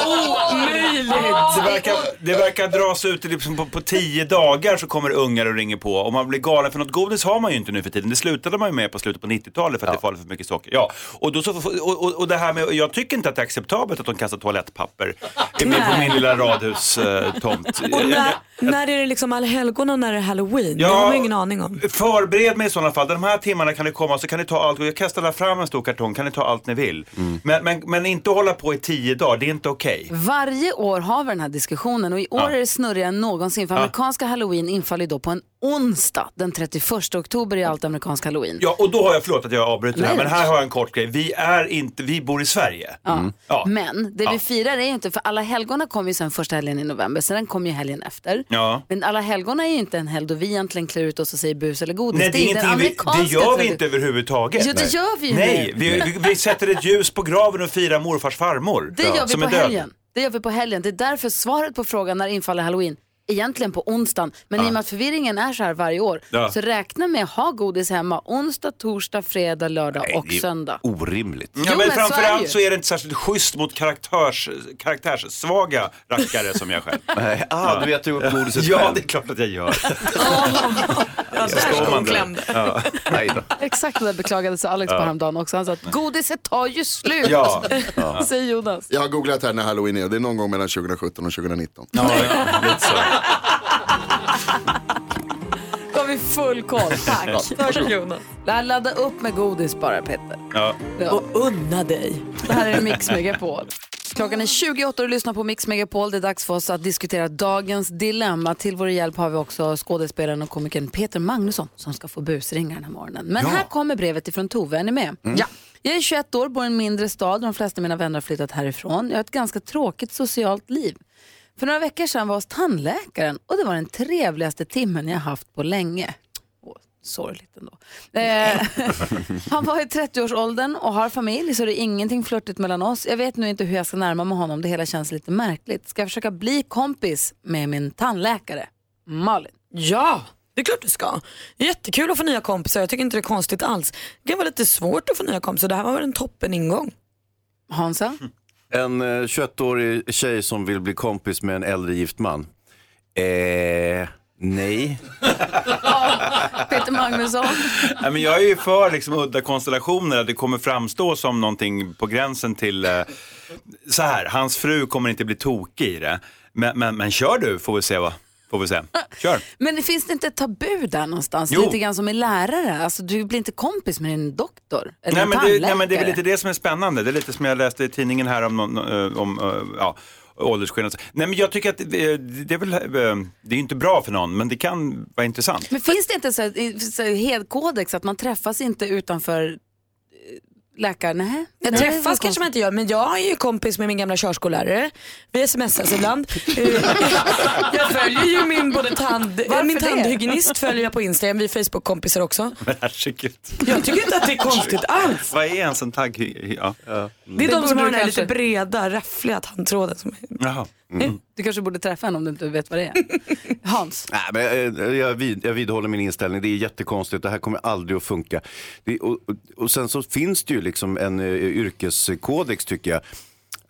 Omöjligt! Det verkar, det verkar dras ut liksom på, på tio dagar så kommer ungar och ringer på. Och man blir galen för något godis har man ju inte nu för tiden. Det slutade man ju med på slutet på 90-talet för att det är farligt för mycket socker. Ja, och, då så, och, och, och det här med, jag tycker inte att det är acceptabelt att de kastar toalettpapper på min lilla radhustomt. Och när, när är det liksom allhelgona och när är det halloween? Ja. Det har man ingen aning om. Förbered mig i sådana fall. De här timmarna kan ni komma så kan ni ta allt. Jag kan ställa fram en stor kartong, kan ni ta allt ni vill. Men, men, men inte hålla på i tio dagar, det är inte okej. Varje år har vi den här diskussionen och i år Ja. är det snurrigare än någonsin. För Ja. amerikanska halloween infaller då på en onsdag. Den 31 oktober är allt amerikansk halloween. Ja, och då har jag, förlåt att jag avbryter det här, men här har jag en kort grej. Vi är inte, vi bor i Sverige. Ja. Ja. Men det Ja. vi firar är inte, för alla helgona kommer ju sen första helgen i november, sen kommer ju helgen efter. Ja. Men alla helgona är ju inte en helg då vi egentligen klär ut oss och säger bus eller godis. Nej, det, är den ingenting vi, det gör vi inte överhuvudtaget. Jo, det Nej. gör vi ju Nej, vi, vi, vi sätter ett ljus på graven och firar morfars farmor. Det gör vi på är död. helgen. Det gör vi på helgen. Det är därför svaret på frågan när infaller halloween egentligen på onsdagen. Men i och med att förvirringen är så här varje år Ja. så räkna med att ha godis hemma onsdag, torsdag, fredag, lördag och det är söndag. Orimligt. Ja, Jo, men men så är det framförallt så är det inte särskilt schysst mot karaktärs, karaktärssvaga rackare som jag själv. Nej, ah, du äter upp godiset Ja, själv. det är klart att jag gör. Alltså, Så står man där. klämde. Ja. Nej då. Exakt det där beklagade sig Alex på Ja. häromdagen också. Han sa att godiset tar ju slut. Ja. Ja. Säger Jonas. Jag har googlat här när halloween är. Det är någon gång mellan 2017 och 2019. Ja, lite så. Då har vi full koll. Tack. Ja. Tack Jonas. Ladda upp med godis bara Peter. Ja. Och unna dig. Det här är Mix Megapol. Klockan är 28 och du lyssnar på Mix Megapol. Det är dags för oss att diskutera dagens dilemma. Till vår hjälp har vi också skådespelaren och komikern Peter Magnusson som ska få busringa den här morgonen. Men Ja. här kommer brevet ifrån Tove. Är ni med? Mm. Ja. Jag är 21 år, bor i en mindre stad. De flesta av mina vänner har flyttat härifrån. Jag har ett ganska tråkigt socialt liv. För några veckor sedan var jag hos tandläkaren och det var den trevligaste timmen jag haft på länge. Sorgligt ändå. Eh, han var i 30-årsåldern och har familj så det är ingenting flörtigt mellan oss. Jag vet nu inte hur jag ska närma mig honom, det hela känns lite märkligt. Ska jag försöka bli kompis med min tandläkare? Malin. Ja, det är klart du ska. Jättekul att få nya kompisar, jag tycker inte det är konstigt alls. Det kan vara lite svårt att få nya kompisar, det här var väl en toppen ingång. Hansa? En eh, 21-årig tjej som vill bli kompis med en äldre gift man. Eh, nej. Peter Magnusson. Nej, men jag är ju för liksom, udda konstellationer, att det kommer framstå som någonting på gränsen till, eh, så här, hans fru kommer inte bli tokig i det. Men, men, men kör du, får vi se vad. Får vi se. Kör. Men det finns det inte ett tabu där någonstans? Jo. Lite grann som i lärare. Alltså, du blir inte kompis med din doktor eller Nej en men, det, nej men det är väl lite det som är spännande. Det är lite som jag läste i tidningen här om, eh, om eh, ja, åldersskillnad. Nej men jag tycker att det, det är väl, eh, det är inte bra för någon, men det kan vara intressant. Men finns det inte så här, så här hedkodex att man träffas inte utanför eh, läkaren? Nej. Jag Nej, träffas kanske man inte gör, men jag är ju kompis med min gamla körskollärare. Vi smsas ibland. Eh, jag följer ju min, både tand, Varför min tandhygienist följer jag på Instagram, vi är Facebook-kompisar också. Herregud. Jag tycker inte att det är konstigt alls. Vad är ens en tagg? Ja. Det är de som har den här kanske- lite breda, raffliga tandtråden. Som är... Jaha. Mm. Du kanske borde träffa henne om du inte vet vad det är. Hans? Nej, men jag, jag, vid, jag vidhåller min inställning. Det är jättekonstigt. Det här kommer aldrig att funka. Det, och, och, sen så finns det ju liksom en uh, yrkeskodex tycker jag.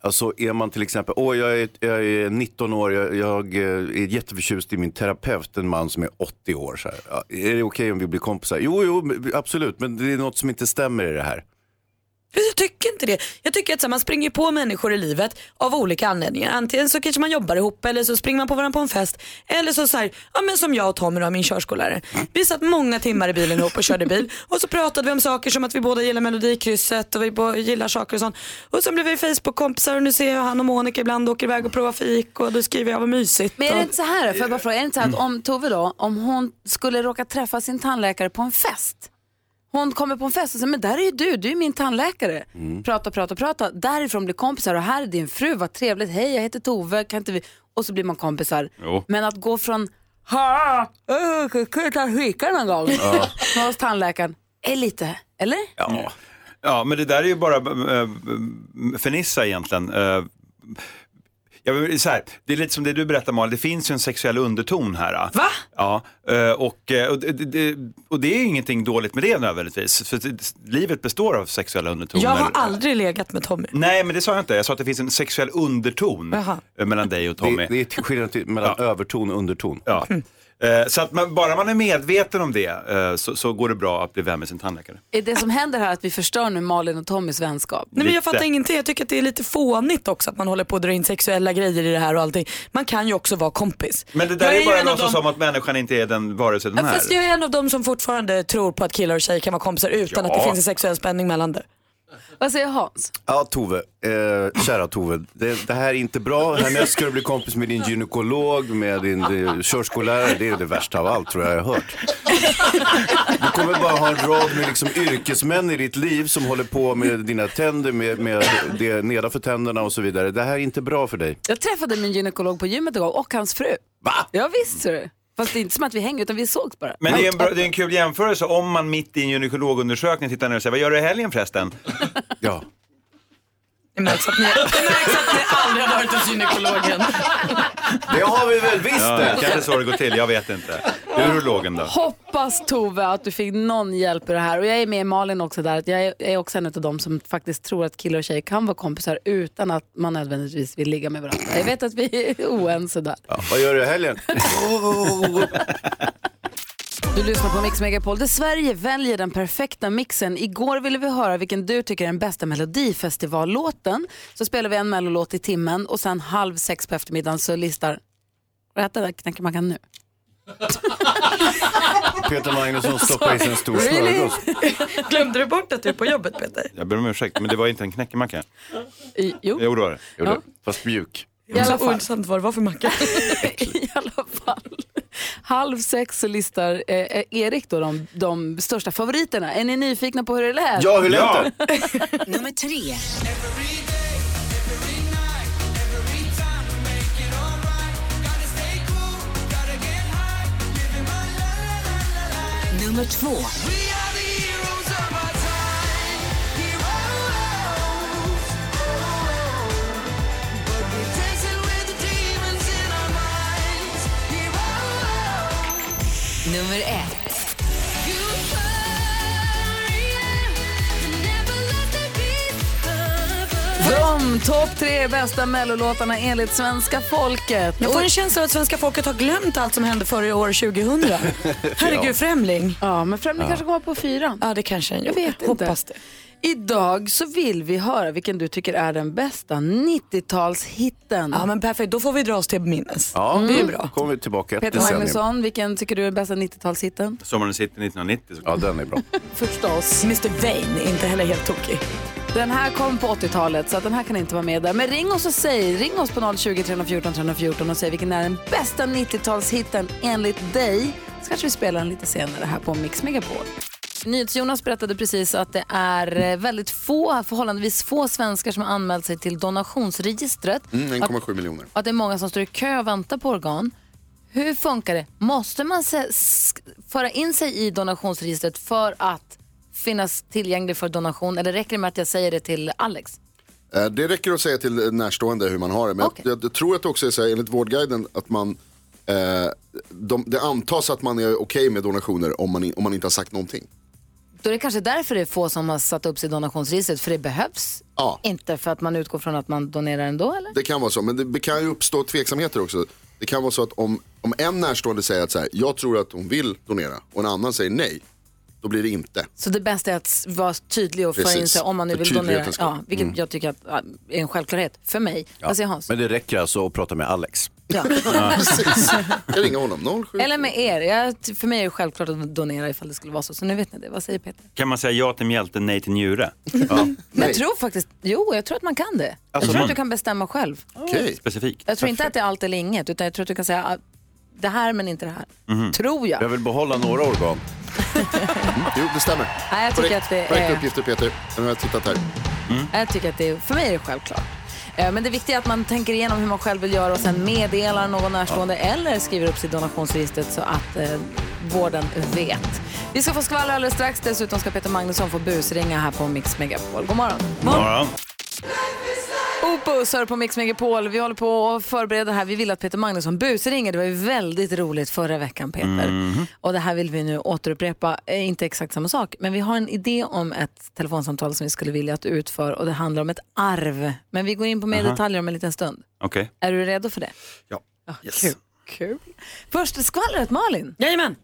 Alltså är man till exempel, åh jag är, jag är 19 år, jag, jag eh, är jätteförtjust i min terapeut, en man som är 80 år. Så här. Är det okej om vi blir kompisar? Jo, jo, absolut, men det är något som inte stämmer i det här. Jag tycker inte det. Jag tycker att så här, man springer på människor i livet av olika anledningar. Antingen så kanske man jobbar ihop eller så springer man på varandra på en fest. Eller så, så här, ja, men som jag och Tommy då, min körskollärare. Vi satt många timmar i bilen ihop och körde bil och så pratade vi om saker som att vi båda gillar melodikrysset och vi båda gillar saker och sånt. Och sen blev vi Facebook-kompisar och nu ser jag han och Monica ibland åker iväg och provar fik och då skriver jag vad mysigt. Men är det inte så här, får jag bara fråga, är det inte så här att om Tove då, om hon skulle råka träffa sin tandläkare på en fest. Hon kommer på en fest och säger, men där är ju du, du är min tandläkare. Prata, prata, prata. Därifrån blir kompisar och här är din fru, vad trevligt, hej jag heter Tove, kan inte vi... Och så blir man kompisar. Jo. Men att gå från, ha, kan ta en fika någon gång? Ja. Hos tandläkaren, är lite, eller? Ja. ja, men det där är ju bara äh, fernissa egentligen. Äh, jag så här, det är lite som det du berättar Malin, det finns ju en sexuell underton här. Va? Ja, eh, och, eh, och, det, och det är ingenting dåligt med det nödvändigtvis. För livet består av sexuella undertoner. Jag har aldrig legat med Tommy. Nej, men det sa jag inte. Jag sa att det finns en sexuell underton Jaha. eh, mellan dig och Tommy. Det, det är skillnad till, mellan överton och underton. Ja. Eh, Så att man, bara man är medveten om det eh, så, så går det bra att bli vän med sin tandläkare. Är det som händer här att vi förstör nu Malin och Tommys vänskap? Nej, men jag fattar ingenting. Jag tycker att det är lite fånigt också att man håller på att dra in sexuella grejer i det här och allting. Man kan ju också vara kompis. Men det där Jag är ju bara dem- som att människan inte är den varelse den Ja, är. fast jag är en av dem som fortfarande tror på att killar och tjejer kan vara kompisar utan Ja. att det finns en sexuell spänning mellan det. Vad säger Hans? Ja, Tove. Eh, kära Tove. Det, det här är inte bra. Härnäst ska du bli kompis med din gynekolog, med din eh, körskollärare. Det är det värsta av allt tror jag jag har hört. Du kommer bara ha en rad med liksom, yrkesmän i ditt liv som håller på med dina tänder, med, med det nedanför tänderna och så vidare. Det här är inte bra för dig. Jag träffade min gynekolog på gymmet igår och hans fru. Va? Ja visst ser du. Fast det är inte som att vi hänger utan vi sågs bara. Men det är, en bra, det är en kul jämförelse om man mitt i en gynekologundersökning tittar ner och säger vad gör du i helgen förresten? Ja. Det märks att ni, det märks att ni aldrig har varit hos gynekologen. Det har vi väl visst Ja, det. kanske så det går till, jag vet inte. Urologen då? Hoppas Tove att du fick någon hjälp i det här. Och jag är med Malin också där. Att jag är- också en av dem som faktiskt tror att killar och tjejer kan vara kompisar utan att man nödvändigtvis vill ligga med varandra. Jag vet att vi är oense där. Ja, vad gör du i helgen? Du lyssnar på Mix Megapol där Sverige väljer den perfekta mixen. Igår ville vi höra vilken du tycker är den bästa melodifestivallåten. Så spelar vi en mellolåt i timmen och sen halv sex på eftermiddagen så listar... Vad heter det? Knäcker man kan nu? Peter Magnusson stoppar i sig en stor Really? smörgås. Glömde du bort att du är på jobbet Peter? Jag ber om ursäkt, men det var inte en knäckemacka. I, jo. Jo, det var det. Jo, det- Fast mjuk. I alla fall. ointressant vad det var för macka. I alla fall. Halv sex så listar eh, Erik då de, de största favoriterna. Är ni nyfikna på hur det lät? Ja, hur lät Ja. det? Nummer tre. Nummer två. Nummer ett. De topp tre bästa mellolåtarna enligt svenska folket. Jag får en känsla av att svenska folket har glömt allt som hände förra år 2000. Herregud, Främling. Ja, men Främling kanske kommer på fyran. Ja, det kanske den Jag vet inte. Hoppas det. Idag så vill vi höra vilken du tycker är den bästa 90-talshitten. Ja, men perfekt. Då får vi dra oss till minnes. Ja, Det är bra. kommer vi tillbaka ett Peter decennium. Magnusson, vilken tycker du är den bästa 90-talshitten? Sommaren sitter 1990 Ja, den är bra. Förstås. Mr Vain, inte heller helt tokig. Den här kom på 80-talet så den här kan inte vara med där. Men ring oss och säg, ring oss på 020 314 314 och säg vilken är den bästa 90-talshitten enligt dig. Så kanske vi spelar den lite senare här på Mix Megapol. NyhetsJonas berättade precis att det är eh, väldigt få, förhållandevis få svenskar som har anmält sig till donationsregistret. Mm, Att- 1,7 miljoner. och att det är många som står i kö och väntar på organ. Hur funkar det? Måste man föra in sig i donationsregistret för att finnas tillgänglig för donation eller räcker det med att jag säger det till Alex? Eh, Det räcker att säga till närstående hur man har det. Men jag, jag, jag tror att det också är så här, enligt Vårdguiden att man eh, de, det antas att man är okej med donationer om man, om man inte har sagt någonting. Då är det kanske därför det är få som har satt upp sig i donationsregistret för det behövs Ja. inte för att man utgår från att man donerar ändå eller? Det kan vara så, men det kan ju uppstå tveksamheter också. Det kan vara så att om, om en närstående säger att så här, jag tror att hon vill donera och en annan säger nej, då blir det inte. Så det bästa är att vara tydlig och föra in Precis. sig om man nu vill donera. Ja, vilket Mm. jag tycker att, ja, är en självklarhet för mig. Ja. Vad säger Hans? Men det räcker alltså att prata med Alex. Ja. Precis. Jag ringer honom, 07. Eller med er. Jag, för mig är det självklart att donera ifall det skulle vara så. Så nu vet ni det. Vad säger Peter? Kan man säga ja till mjälte, nej till njure? Men jag tror faktiskt, jo jag tror att man kan det. Alltså, jag tror man- att du kan bestämma själv. Specifikt. Jag tror inte att det är allt eller inget utan jag tror att du kan säga det här men inte det här. Mhm. Tror jag. Jag vill behålla några organ. Jo, det stämmer. Nej, jag tycker att det Korrekta är, uppgifter Peter. Nu har jag tittat här. jag tycker att det är, för mig är det självklart. Eh, Men det viktiga är att man tänker igenom hur man själv vill göra och sen meddelar någon närstående eller skriver upp sig i donationsregistret så att eh, vården vet. Vi ska få skvaller alldeles strax. Dessutom ska Peter Magnusson få busringa här på Mix Megapol. God morgon. Morgon. Opus hör på Mix Megapol. Vi håller på att förbereda det här. Vi vill att Peter Magnusson busringer. Det var ju väldigt roligt förra veckan Peter. Mhm. Och det här vill vi nu återupprepa. Eh, Inte exakt samma sak, men vi har en idé om ett telefonsamtal som vi skulle vilja att du utför och det handlar om ett arv. Men vi går in på mer Aha. detaljer om en liten stund. Okej. Är du redo för det? Ja. Yes. Kul. Kul. Först skvallret Malin. Jajamän.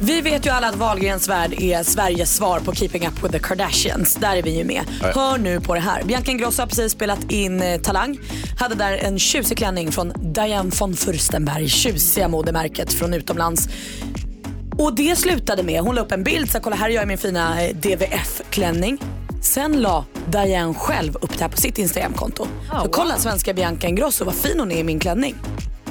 Vi vet ju alla att Wahlgrens värld är Sveriges svar på Keeping Up With The Kardashians. Där är vi ju med. Ja. Hör nu på det här. Bianca Ingrosso har precis spelat in eh, Talang. Hade där en tjusig klänning från Diane von Furstenberg. Tjusiga modemärket från utomlands. Och det slutade med, hon la upp en bild, så kolla här är jag i min fina eh, DVF-klänning. Sen la Diane själv upp det här på sitt Instagramkonto. så kolla svenska Bianca Ingrosso, vad fin hon är i min klänning.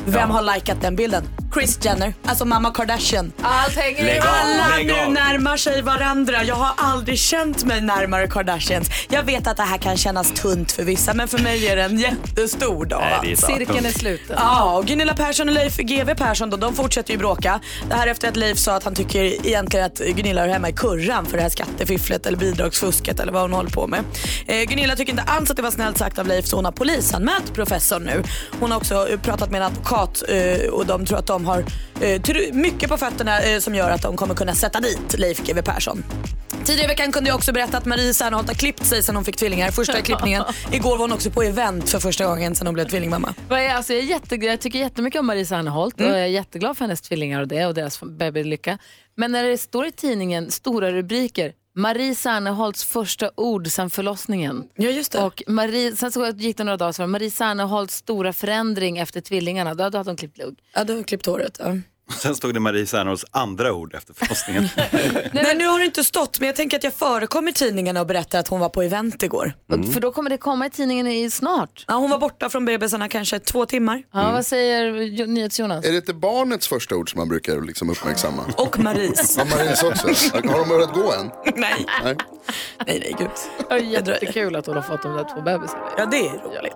Vem har likat den bilden? Kris Jenner, alltså mamma Kardashian. Allt hänger Lägg av, Alla lägg nu av. närmar sig varandra. Jag har aldrig känt mig närmare Kardashians. Jag vet att det här kan kännas tunt för vissa men för mig är det en jättestor dag. Nej, det är alltså. Cirkeln är sluten. Ja, och Gunilla Persson och Leif GW Persson då, de fortsätter ju bråka. Det här efter att Leif sa att han tycker egentligen att Gunilla hör hemma i kurran för det här skattefifflet eller bidragsfusket eller vad hon håller på med. Eh, Gunilla tycker inte alls att det var snällt sagt av Leif så hon har polisanmält professorn nu. Hon har också pratat med en advokat eh, och de tror att de har eh, mycket på fötterna eh, som gör att de kommer kunna sätta dit Leif GW Persson. Tidigare i veckan kunde jag också berätta att Marie Serneholt har klippt sig sen hon fick tvillingar. Första klippningen. Igår var hon också på event för första gången sen hon blev tvillingmamma. Alltså jag, är jätte, jag tycker jättemycket om Marie Serneholt Mm. och jag är jätteglad för hennes tvillingar och det och deras babylycka. Men när det står i tidningen stora rubriker Marie Serneholts första ord sedan förlossningen. Ja, just det. Och Marie, sen så gick det några dagar så var Marie Serneholts stora förändring efter tvillingarna. Då, då hade hon klippt lugg. Ja, du har klippt håret. Ja. Sen stod det Marie Serneholts andra ord efter förlossningen. Nej, nu har det inte stått men jag tänker att jag förekom i tidningarna och berättade att hon var på event igår. För då kommer det komma i tidningen i snart. Ja, hon var borta från bebisarna kanske två timmar. Ja, vad säger Jo- NyhetsJonas? Är det inte barnets första ord som man brukar liksom uppmärksamma? Och Maries. Ja, Maries också. Har de börjat gå än? nej. Nej. Nej, nej gud. Det är jättekul att hon har fått de där två bebisarna. Ja, det är roligt.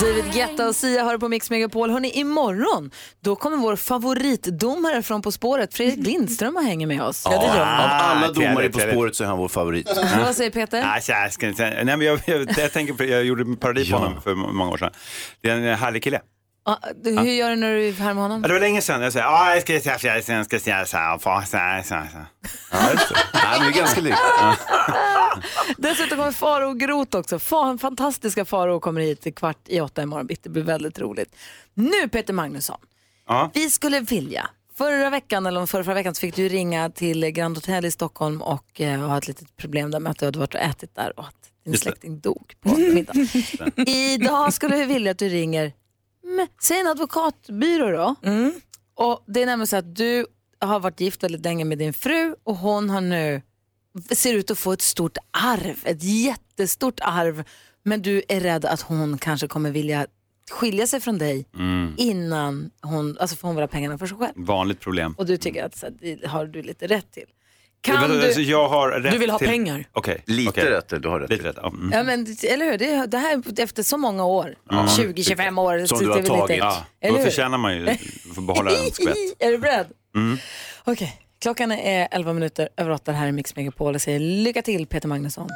David Guetta och Sia har på Mix Megapol. Hörrni, imorgon då kommer vår favoritdomare från På spåret, Fredrik Lindström, och hänger med oss. Av alla Ah, domare trevligt, På spåret så är han vår favorit. Vad säger Peter? Nej, så jag, jag, jag, jag, tänker på, jag gjorde en parodi på honom för många år sedan. Det är en härlig kille. Ja, du, hur gör du när du är här med honom? Ja, det var länge sedan jag sa, ja, jag ska säga fjärde, sen ska jag säga så här, så här, så här. Ja, just det. Det är ganska likt. Dessutom kommer Faro Groth också. Fa, fantastiska Faro kommer hit i kvart i åtta imorgon bitti. Det blir väldigt roligt. Nu Peter Magnusson, Ja. vi skulle vilja Förra veckan, eller förra, förra veckan, så fick du ringa till Grand Hotel i Stockholm och eh, ha ett litet problem där med att du hade varit och ätit där och att din släkting dog på middagen. Idag skulle vi vilja att du ringer, säg en advokatbyrå då. Och det är nämligen så att du har varit gift väldigt länge med din fru och hon har nu, ser ut att få ett stort arv, ett jättestort arv. Men du är rädd att hon kanske kommer vilja skilja sig från dig Mm. innan hon, alltså får hon vill ha pengarna för sig själv. Vanligt problem. Och du tycker att så, det har du lite rätt till. Kan du... alltså, jag har rätt Du vill ha till... pengar. Okej. Lite okej. rätt, du har rätt. Lite rätt, ja. Mm. Ja, men, eller hur? Det, det här efter så många år, Ja. 20-25 år. Som så du det har är tagit. Lite, Ja, då förtjänar man ju att behålla en skvätt. är du beredd? Mm. Okej, klockan är 11 minuter över 8 här i Mix Megapol. Jag säger lycka till Peter Magnusson.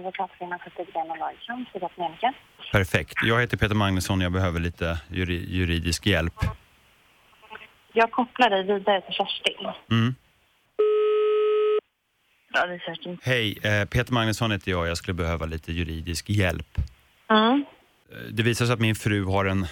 Advokatkvinnan Katarina Larsson, Sivert Menke. Perfekt. Jag heter Peter Magnusson, jag behöver lite juri- juridisk hjälp. Jag kopplar dig vidare till Kerstin. Mm. Ja, det är Kerstin. Hej, eh, Peter Magnusson heter jag. Jag skulle behöva lite juridisk hjälp. Mm. Eh, Det visar sig att min fru har en,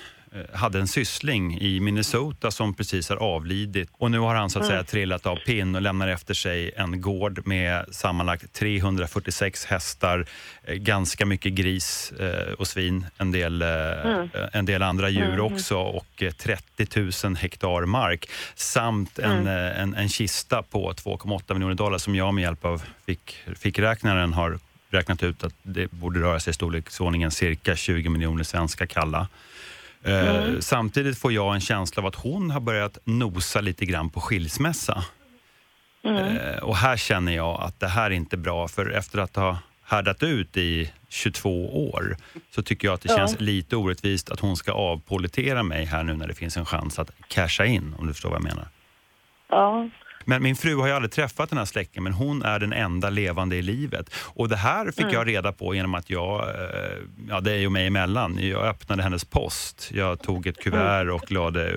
hade en syssling i Minnesota som precis har avlidit. Och nu har han så att Mm. säga trillat av pinn och lämnar efter sig en gård med sammanlagt 346 hästar, eh, ganska mycket gris eh, och svin, en del, eh, Mm. eh, en del andra djur Mm. också och eh, 30 000 hektar mark samt en, eh, en, en kista på 2,8 miljoner dollar som jag med hjälp av fick, fickräknaren har räknat ut att det borde röra sig i storleksordningen cirka 20 miljoner svenska kalla. Eh, Mm. Samtidigt får jag en känsla av att hon har börjat nosa lite grann på skilsmässa. Mm. Eh, och här känner jag att det här är inte bra, för efter att ha härdat ut i 22 år så tycker jag att det Ja. känns lite orättvist att hon ska avpolitera mig här nu när det finns en chans att casha in, om du förstår vad jag menar. Ja. Men min fru har ju aldrig träffat den här släkten, men hon är den enda levande i livet. Och det här fick Mm. jag reda på genom att jag, eh, ja dig och mig emellan, jag öppnade hennes post. Jag tog ett kuvert Mm. och lade, eh,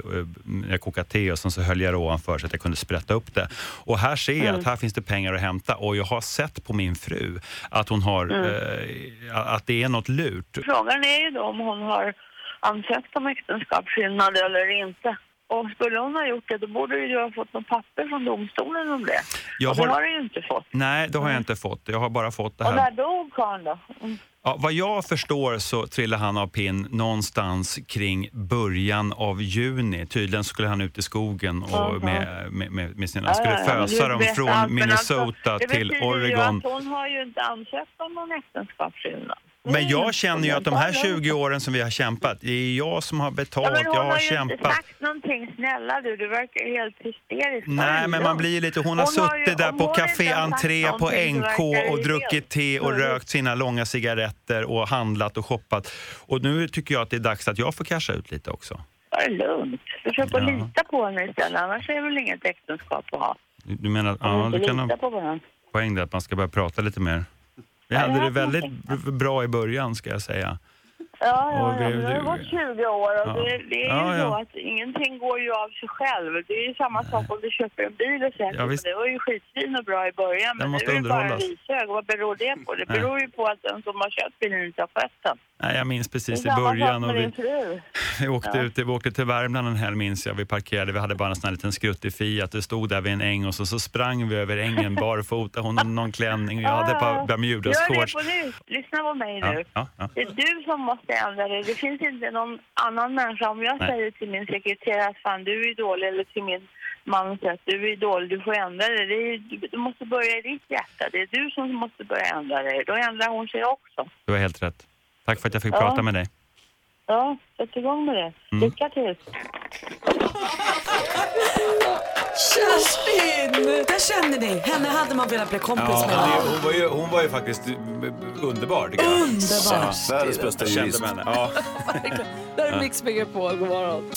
jag kokade te och sen så höll jag det ovanför så att jag kunde sprätta upp det. Och här ser jag Mm. att här finns det pengar att hämta och jag har sett på min fru att hon har, Mm. eh, att det är något lurt. Frågan är ju då om hon har ansökt om äktenskapsskillnad eller inte. Och skulle hon ha gjort det, då borde ju du ha fått något papper från domstolen om det. Jag och det har- har du ju inte fått. Nej, det har jag inte fått. Jag har bara fått det Och här. när dog karln då? Mm. Ja, vad jag förstår så trillar han av pinn någonstans kring början av juni. Tydligen skulle han ut i skogen och Jaha. med, med, med, med sina... Ja, skulle ja, fösa dem från allt, men Minnesota alltså, till betyder ju Oregon. att hon har ju inte ansökt om någon äktenskapsskillnad. Men jag känner ju att de här 20 åren som vi har kämpat, det är jag som har Ja, betalt, men hon jag har har ju inte kämpat. sagt någonting. Snälla du, du verkar helt hysterisk. Nej, men man blir lite... Hon har Hon har ju- suttit där på hon Café har Entré på NK och druckit te och rökt sina långa cigaretter och handlat och shoppat. Och nu tycker jag att det är dags att jag får casha ut lite också. Ta det lugnt. Försök att Ja. lita på henne istället. Annars är det väl inget äktenskap att ha. Du menar, ja, du kan ha poäng där att man ska börja prata lite mer. Vi hade det väldigt bra i början ska jag säga. Ja, ja, ja. men det har gått 20 år och Ja. det, det är Ja, ju ja. så att ingenting går ju av sig själv. Det är ju samma sak om du köper en bil och säger Ja, visst. det var ju skitfin och bra i början men måste nu är det bara en. Vad beror det på? Det beror ju på att den som har köpt bilen inte har skött den. Nej, jag minns precis i början. Och vi, vi, åkte Ja. ut, vi åkte till Värmland en helg minns jag. Vi parkerade, vi hade bara en sån här liten skruttig Fiat. Det stod där vid en äng och så, så sprang vi över ängen barfota. Hon hade någon klänning och jag hade ett par Gör det på nytt. Lyssna på mig nu. ja, ja. Det är du som måste ändra dig. Det finns inte någon annan människa. Om jag Nej. säger till min sekreterare att fan du är dålig eller till min man säger att du är dålig, du får ändra dig. Det är, du, du måste börja i ditt hjärta. Det är du som måste börja ändra dig. Då ändrar hon sig också. Du har helt rätt. Tack för att jag fick Ja. prata med dig. Ja, sätt igång med det. Mm. Lycka till. Kerstin! Jag känner dig. Henne hade man velat bli kompis Ja, med. det, hon, var ju, hon var ju faktiskt eh, underbar. Underbar. Världens bästa jurist. Ja. Där är Mix Megapol, god morgon.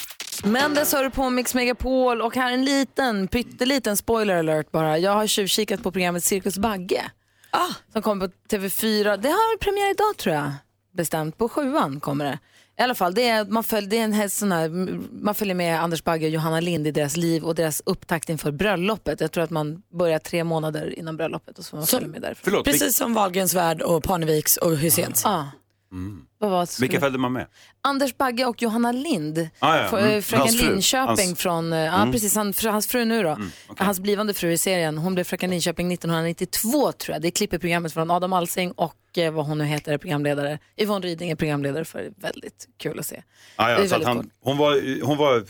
Mendes hör du på Mix Megapol och här en liten, pytteliten spoiler alert bara. Jag har tjuvkikat på programmet Cirkus Bagge. Ah. Som kommer på TV4. Det har premiär idag tror jag. Bestämt. På sjuan kommer det. I alla fall, det är, man, följer, det är en sån här, man följer med Anders Bagge och Johanna Lind i deras liv och deras upptakt inför bröllopet. Jag tror att man börjar tre månader innan bröllopet och så får man Så- följa med därifrån. Precis som Wahlgrens värld och Parneviks och Hyséns. Ja. Vad var Vilka följde man med? Anders Bagge och Johanna Lind. Ah, ja. Mm. eh, Fröken fru. Linköping Hans- från, eh, ja Mm. precis, han, hans fru nu då. Hans blivande fru i serien. Hon blev Fröken Linköping 1992 tror jag. Det är klipp i programmet från Adam Alsing och eh, vad hon nu heter är programledare. Yvonne Ryding är programledare för det. Väldigt kul att se. Ah, ja, är så han, hon var, hon var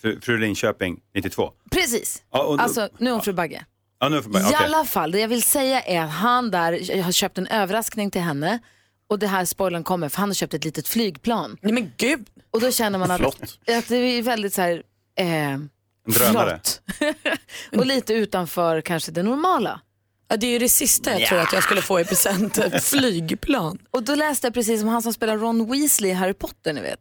fru, fru Linköping 92? Precis. Ja, och- alltså, nu är hon fru Bagge. Ja, nu, okay. I alla fall, det jag vill säga är att han där jag har köpt en överraskning till henne och det här spoilern kommer för han har köpt ett litet flygplan. Nej men gud. Och då känner man att, att det är väldigt så här, eh, drönare. flott. och lite utanför kanske det normala. Ja, det är ju det sista jag tror att jag skulle få i present. Ett flygplan. Och då läste jag precis som han som spelar Ron Weasley i Harry Potter, ni vet.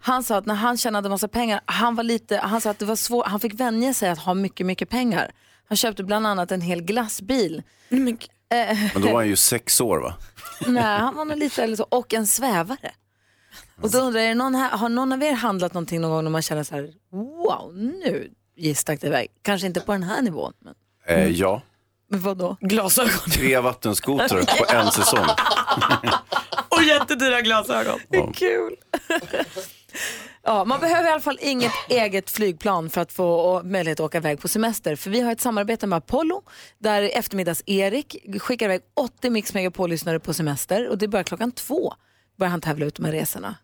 Han sa att när han tjänade massa pengar, han var lite, han sa att det var svårt, han fick vänja sig att ha mycket, mycket pengar. Han köpte bland annat en hel glassbil. Eh, Men då var han ju sex år va? Nej, han var nog lite eller så. Och en svävare. Och då undrar jag, någon här, har någon av er handlat någonting någon gång när man känner så här, wow, nu stack det iväg. Kanske inte på den här nivån, men, Eh, ja, men vadå? Glasögon. tre vattenskotrar på en säsong. Och jättedyra glasögon. Det är kul. Ja, man behöver i alla fall inget eget flygplan för att få möjlighet att åka iväg på semester. För vi har ett samarbete med Apollo där eftermiddags-Erik skickar iväg 80 Mix Megapol-lyssnare på semester och det börjar klockan två. Börjar han tävla ut de här resorna.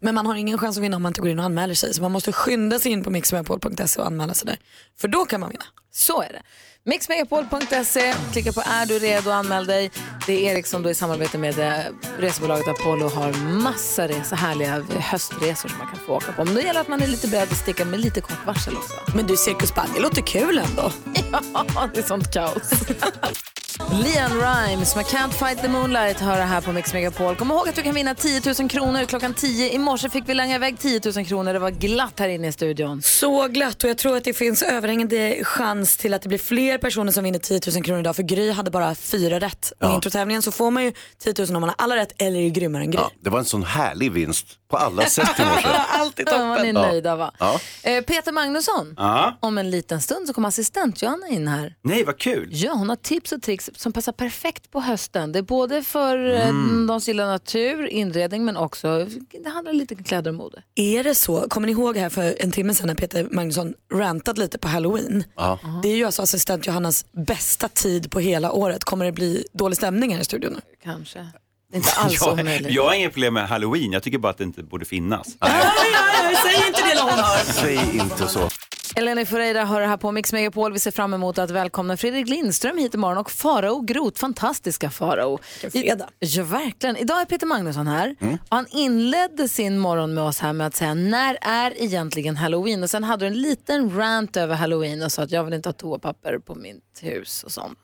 Men man har ingen chans att vinna om man inte går in och anmäler sig. Så man måste skynda sig in på mixmegapol.se och anmäla sig där. För då kan man vinna. Så är det. Mixmegapol.se, klicka på är du redo och anmäl dig. Det är Erik som då i samarbete med eh, resebolaget Apollo har massa resor, härliga höstresor som man kan få åka på. Men då gäller det att man är lite beredd att sticka med lite kort varsel också. Men du, Cirkus Bagge låter kul ändå. Ja, det är sånt kaos. Leon Rimes med Can't fight the moonlight hör här på Mix Megapol. Kom ihåg att du kan vinna 10 000 kronor klockan 10. I morse fick vi langa iväg 10 000 kronor. Det var glatt här inne i studion. Så glatt och jag tror att det finns överhängande chans till att det blir fler personer som vinner 10 000 kronor idag. För Gry hade bara fyra rätt. Och i introtävlingen så får man ju 10 000 om man har alla rätt eller är grymmare än Gry. Ja, det var en sån härlig vinst på alla sätt i morse. Alltid Ja, man är Ja. nöjda va? Ja. Eh, Peter Magnusson, Ja. om en liten stund så kommer assistent Johanna in här. Nej, vad kul. Ja, hon har tips och tricks som passar perfekt på hösten. Det är både för mm. de som gillar natur, inredning men också, det handlar lite om kläder och mode. Är det så? Kommer ni ihåg här för en timme sedan när Peter Magnusson rantade lite på halloween? Ja. Det är ju alltså assistent Johannas bästa tid på hela året. Kommer det bli dålig stämning här i studion? Kanske. Det är inte alls jag, omöjligt. jag har inget problem med halloween, jag tycker bara att det inte borde finnas. Säg inte det hör. Säg inte så. Eleni Ferreira hör här på Mix Megapol. Vi ser fram emot att välkomna Fredrik Lindström hit imorgon och Farao Groth, fantastiska Farao. fredag. Ja, verkligen. Idag är Peter Magnusson här. Och han inledde sin morgon med oss här med att säga när är egentligen halloween? Och sen hade du en liten rant över halloween och sa att jag vill inte ha toapapper på mitt hus och sånt.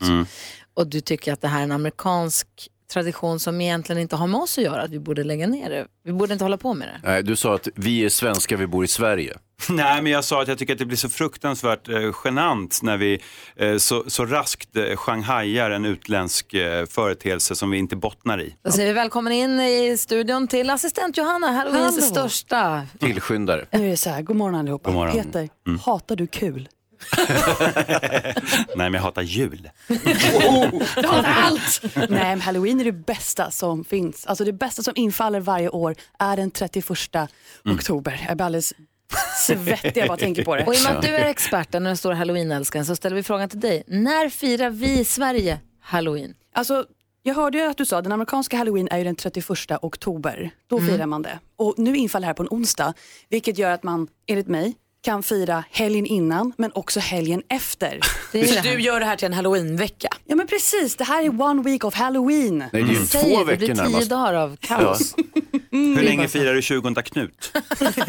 Och du tycker att det här är en amerikansk tradition som egentligen inte har med oss att göra, att vi borde lägga ner det. Vi borde inte hålla på med det. Nej, du sa att vi är svenskar, vi bor i Sverige. Nej, men jag sa att jag tycker att det blir så fruktansvärt eh, genant när vi eh, så, så raskt eh, shanghajar en utländsk eh, företeelse som vi inte bottnar i. Då säger vi välkommen in i studion till assistent Johanna, halloweens största. Tillskyndare. Nu är det så här, god morgon allihopa. God morgon. Peter, Mm. hatar du kul? Nej, men jag hatar jul. Du hatar allt! Nej, men halloween är det bästa som finns. Alltså det bästa som infaller varje år är den 31 Mm. oktober. Jag blir alldeles svettig jag bara tänker på det. Och i och med att du är experten och den stora halloweenälskaren så ställer vi frågan till dig. När firar vi i Sverige halloween? Alltså, jag hörde ju att du sa den amerikanska halloween är ju den 31 oktober. Då Mm. firar man det. Och nu infaller det här på en onsdag, vilket gör att man, enligt mig, kan fira helgen innan men också helgen efter. Så du gör det här till en halloweenvecka? Ja men precis, det här är one week of halloween. Nej, det är ju två Säger, det veckor blir tio närmast. dagar av kaos. Hur länge firar du 20 Knut?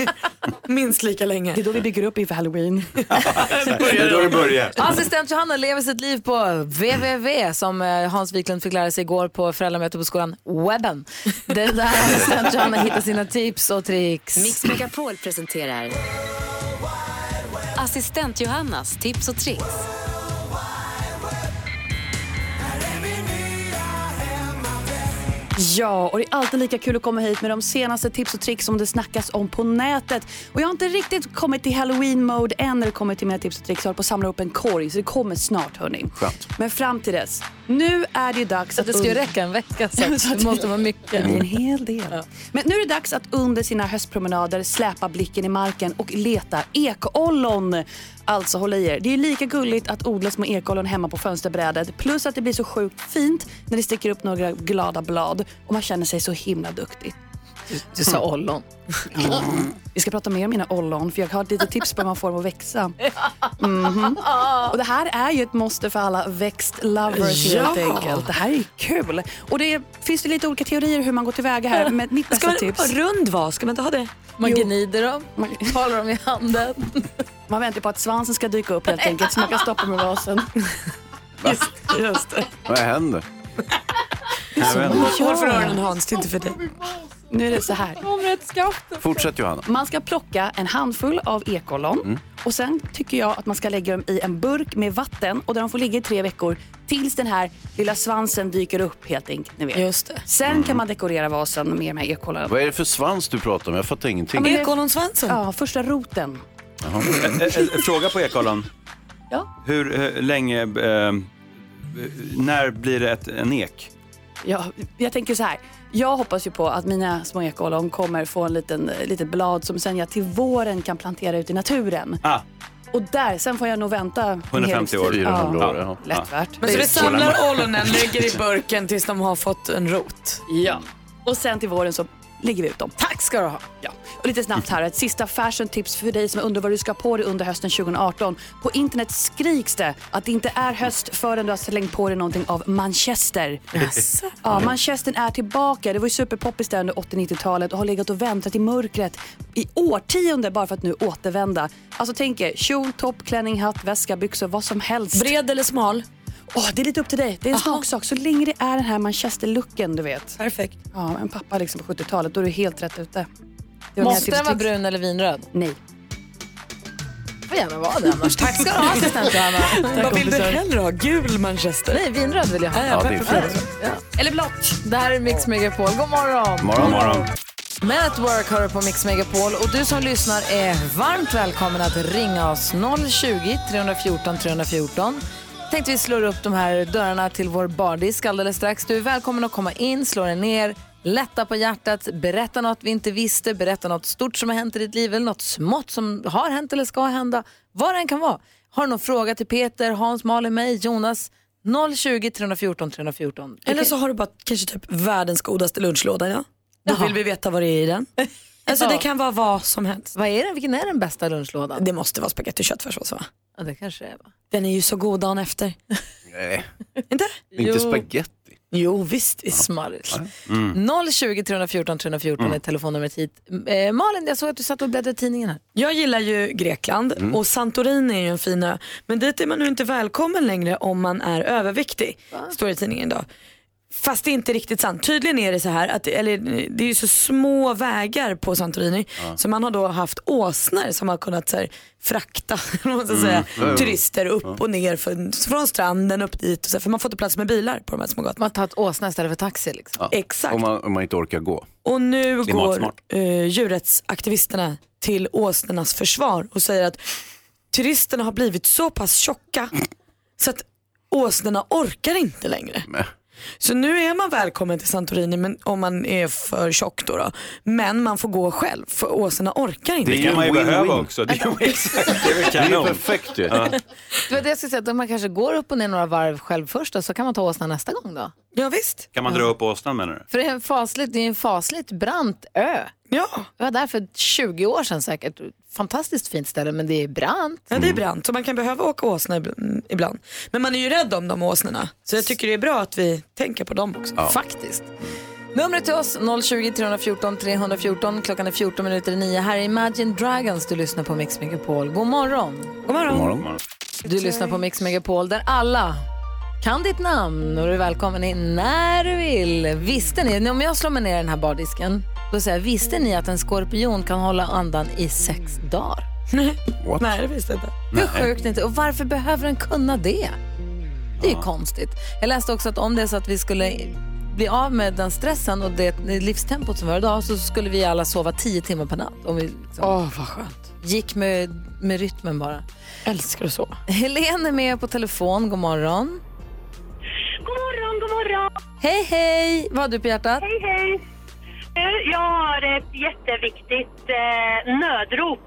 Minst lika länge. Det är då vi bygger upp inför halloween. Det är då det börjar. Assistent Johanna lever sitt liv på www som eh, Hans Wiklund fick lära sig igår på föräldramöte på skolan, webben. Det är där assistent Johanna hittar sina tips och tricks. Mix Megapol presenterar Assistent Johannas tips och tricks. Ja, och det är alltid lika kul att komma hit med de senaste tips och tricks som det snackas om på nätet. Och jag har inte riktigt kommit till halloween-mode än när det kommer till mina tips och tricks. Jag håller på att samla upp en korg så det kommer snart hörni. Skönt. Men fram till dess, nu är det dags att det ska ju räcka en vecka så det måste vara mycket. Det en hel del. Men nu är det dags att under sina höstpromenader släpa blicken i marken och leta ekollon. Alltså håll i er. Det är lika gulligt att odla små ekollon hemma på fönsterbrädet plus att det blir så sjukt fint när det sticker upp några glada blad och man känner sig så himla duktig. Du sa ollon. Vi ska prata mer om mina ollon för jag har ett litet tips på hur man får dem att växa. Mhm. Och det här är ju ett måste för alla växtlovers Ja. helt enkelt. Det här är kul. Och det finns det lite olika teorier hur man går tillväga här. Men mitt Ska bästa man tips... ha rund vas? Ska man inte ha det? Man Jo. gnider dem, håller dem i handen. Man väntar på att svansen ska dyka upp helt enkelt så man kan stoppa med vasen. Just, just det. Vad händer? Håll för öronen Hans, det är inte för dig. Nu är det så här. Fortsätt Johanna. Man ska plocka en handfull av ekollon Mm. och sen tycker jag att man ska lägga dem i en burk med vatten och där de får ligga i tre veckor tills den här lilla svansen dyker upp helt enkelt. Ni vet. Just det. Sen kan man dekorera vasen med de här ekollonen. Vad är det för svans du pratar om? Jag fattar ingenting. det- Ekollonsvansen? Ja, första roten. Ä- Fråga på ekollon. Ja. Hur eh, länge, eh, när blir det ett, en ek? Ja, jag tänker så här. Jag hoppas ju på att mina små ekollon kommer få en liten, litet blad som sen jag till våren kan plantera ut i naturen. Ah, Och där, sen får jag nog vänta en hel 150 år. livstid. 400 ja. år, ja. Lätt värt. Men så du samlar ollonen, lägger i burken tills de har fått en rot? Ja. Och sen till våren så lägger vi ut dem. Tack ska du ha. Ja. Och lite snabbt här, ett sista fashion tips för dig som undrar vad du ska på dig under hösten 2018. På internet skriks det att det inte är höst förrän du har slängt på dig någonting av Manchester. Ja, Manchester är tillbaka. Det var ju superpoppis där under 80-90-talet och har legat och väntat i mörkret i årtionde bara för att nu återvända. Alltså tänk er, kjol, topp, klänning, hatt, väska, byxor, vad som helst. Bred eller smal? Åh, det är lite upp till dig. Det är en smaksak. Så länge det är den här Manchester-looken, du vet. Perfekt. Ja, en pappa liksom på 70-talet, då är du helt rätt ute. Det var mina Måste den vara brun eller vinröd? Nej. Får gärna vara det annars. Tack ska du ha assistent Johanna. Vad vill du hellre ha? Gul Manchester? Nej, vinröd vill jag ha. Ja, det är fint. Ja. Eller blått. Det här är Mix Megapol. God morgon. Morgon, morgon. Men at Work hör du på Mix Megapol och du som lyssnar är varmt välkommen att ringa oss 020 314 314. Tänkte vi slår upp de här dörrarna till vår bardisk alldeles strax. Du är välkommen att komma in, slå dig ner, lätta på hjärtat, berätta något vi inte visste, berätta något stort som har hänt i ditt liv eller något smått som har hänt eller ska hända. Vad det än kan vara. Har du någon fråga till Peter, Hans, Malin, mig, Jonas? 020 314 314. Eller så har du bara kanske typ världens godaste lunchlåda. Ja? Då Jaha. vill vi veta vad det är i den. Alltså Ja. det kan vara vad som helst. Vad är det? Vilken är den bästa lunchlådan? Det måste vara spagetti och köttfärssås va? Ja, det kanske är va? Den är ju så god dagen efter. Nej, Inte? inte Jo. Jo visst. visst. Smarrigt. Mm. 020 314 314 Mm. är telefonnumret hit. Eh, Malin, jag såg att du satt och bläddrade i tidningen här. Jag gillar ju Grekland Mm. och Santorini är ju en fin ö. Men dit är man nu inte välkommen längre om man är överviktig. Står det i tidningen idag. Fast det är inte riktigt sant. Tydligen är det så här att det, eller, det är ju så små vägar på Santorini Ja. så man har då haft åsnor som har kunnat så här, frakta ska Mm. säga, Ja, ja. turister upp och ner för, från stranden upp dit. Och så, här, för man får inte plats med bilar på de här små gatorna. Man har tagit åsna istället för taxi liksom. Ja. Exakt. Om man, om man inte orkar gå. Och nu går uh, djurrättsaktivisterna till åsnornas försvar och säger att turisterna har blivit så pass tjocka så att åsnorna orkar inte längre. Så nu är man välkommen till Santorini men, om man är för tjock då, då. Men man får gå själv för åsnorna orkar inte. Det kan man ju behöva också. Det är, exakt, det är väl Det är kanon. perfekt ju. Ja. Det var det jag skulle säga, att man kanske går upp och ner några varv själv först och så kan man ta åsnan nästa gång då. Ja visst. Kan man dra upp åsnan menar du? För det är en fasligt, det är en fasligt brant ö. Ja. Jag var där för 20 år sedan säkert. Fantastiskt fint ställe men det är brant. Ja det är brant så man kan behöva åka åsna ib- ibland. Men man är ju rädd om de åsnorna. Så jag tycker det är bra att vi tänker på dem också. Faktiskt. Numret till oss 020 314 314. Klockan är 14 minuter i 9. Här är Imagine Dragons. Du lyssnar på Mix Megapol. God morgon. God morgon. God morgon. Du lyssnar på Mix Megapol där alla kan ditt namn och du är välkommen in när du vill. Visste ni, om jag slår mig ner i den här bardisken, då säger jag, visste ni att en skorpion kan hålla andan i sex dagar? What? Nej det visste jag inte. Hur sjukt inte? Och varför behöver den kunna det? Det är ju konstigt. Jag läste också att om det är så att vi skulle bli av med den stressen och det livstempot som vi har idag så skulle vi alla sova tio timmar per natt. Om vi liksom Åh vad skönt. gick med, med rytmen bara. Älskar att sova. Helene är med på telefon. God morgon. God morgon, god morgon. Hej, hej! Vad har du på hjärtat? Hej, hej. Du, Jag har ett jätteviktigt eh, nödrop.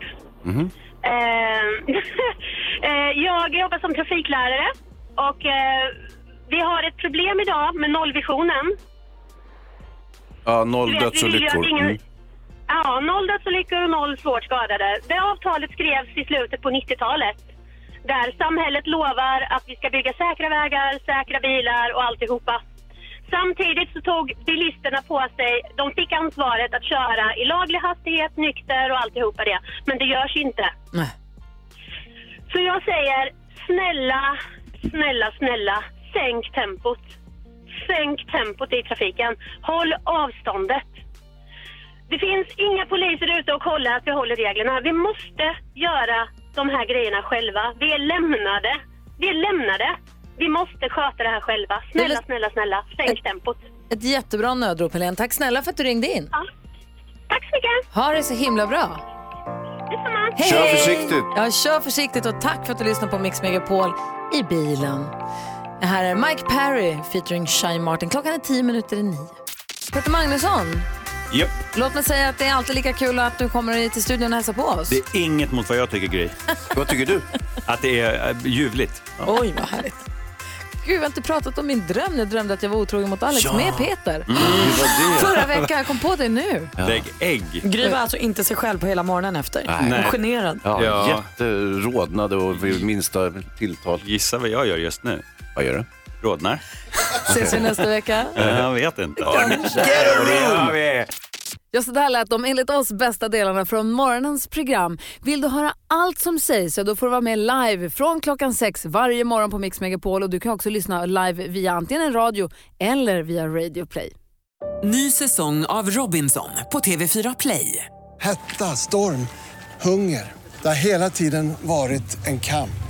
Eh, eh, jag jobbar som trafiklärare och eh, vi har ett problem idag med nollvisionen. Ja, noll vet, dödsolyckor. ingen- Mm. Ja, noll dödsolyckor och noll svårt skadade. Det avtalet skrevs i slutet på 90-talet. Där samhället lovar att vi ska bygga säkra vägar, säkra bilar och alltihopa. Samtidigt så tog bilisterna på sig, de fick ansvaret att köra i laglig hastighet, nykter och alltihopa det. Men det görs inte. Nej. Så jag säger, snälla, snälla, snälla, sänk tempot. Sänk tempot i trafiken. Håll avståndet. Det finns inga poliser ute och kollar att vi håller reglerna. Vi måste göra de här grejerna själva. Vi är lämnade. Vi är lämnade. Vi måste sköta det här själva. Snälla, snälla, snälla, sänk tempot. Ett jättebra nödrop, Helene. Tack snälla för att du ringde in. Tack så mycket. Ha det så himla bra. Detsamma. Hej! Kör försiktigt. Ja, kör försiktigt och tack för att du lyssnar på Mix Megapol i bilen. Det här är Mike Perry featuring Shine Martin. Klockan är tio minuter i nio. Peter Magnusson, Japp. låt mig säga att det är alltid lika kul att du kommer till studion och hälsar på oss. Det är inget mot vad jag tycker Gry. Vad tycker du? Att det är äh, ljuvligt. Oj vad härligt. Gud, jag har inte pratat om min dröm. Jag drömde att jag var otrogen mot Alex Ja. med Peter. Mm, det var det. Förra veckan, jag kom på det nu. Lägg ägg. Gry var alltså inte sig själv på hela morgonen efter. Nej. Är generad. Ja, Ja. jätterodnade och vid minsta tilltal. Gissa vad jag gör just nu. Vad gör du? Rodnar. Ses vi nästa vecka? Jag vet inte. Ja, så där lät de enligt oss bästa delarna från morgonens program. Vill du höra allt som sägs så då får du vara med live från klockan sex varje morgon på Mix Megapol och du kan också lyssna live via antingen en radio eller via Radio Play. Ny säsong av Robinson på TV4 Play. Hetta, storm, hunger. Det har hela tiden varit en kamp.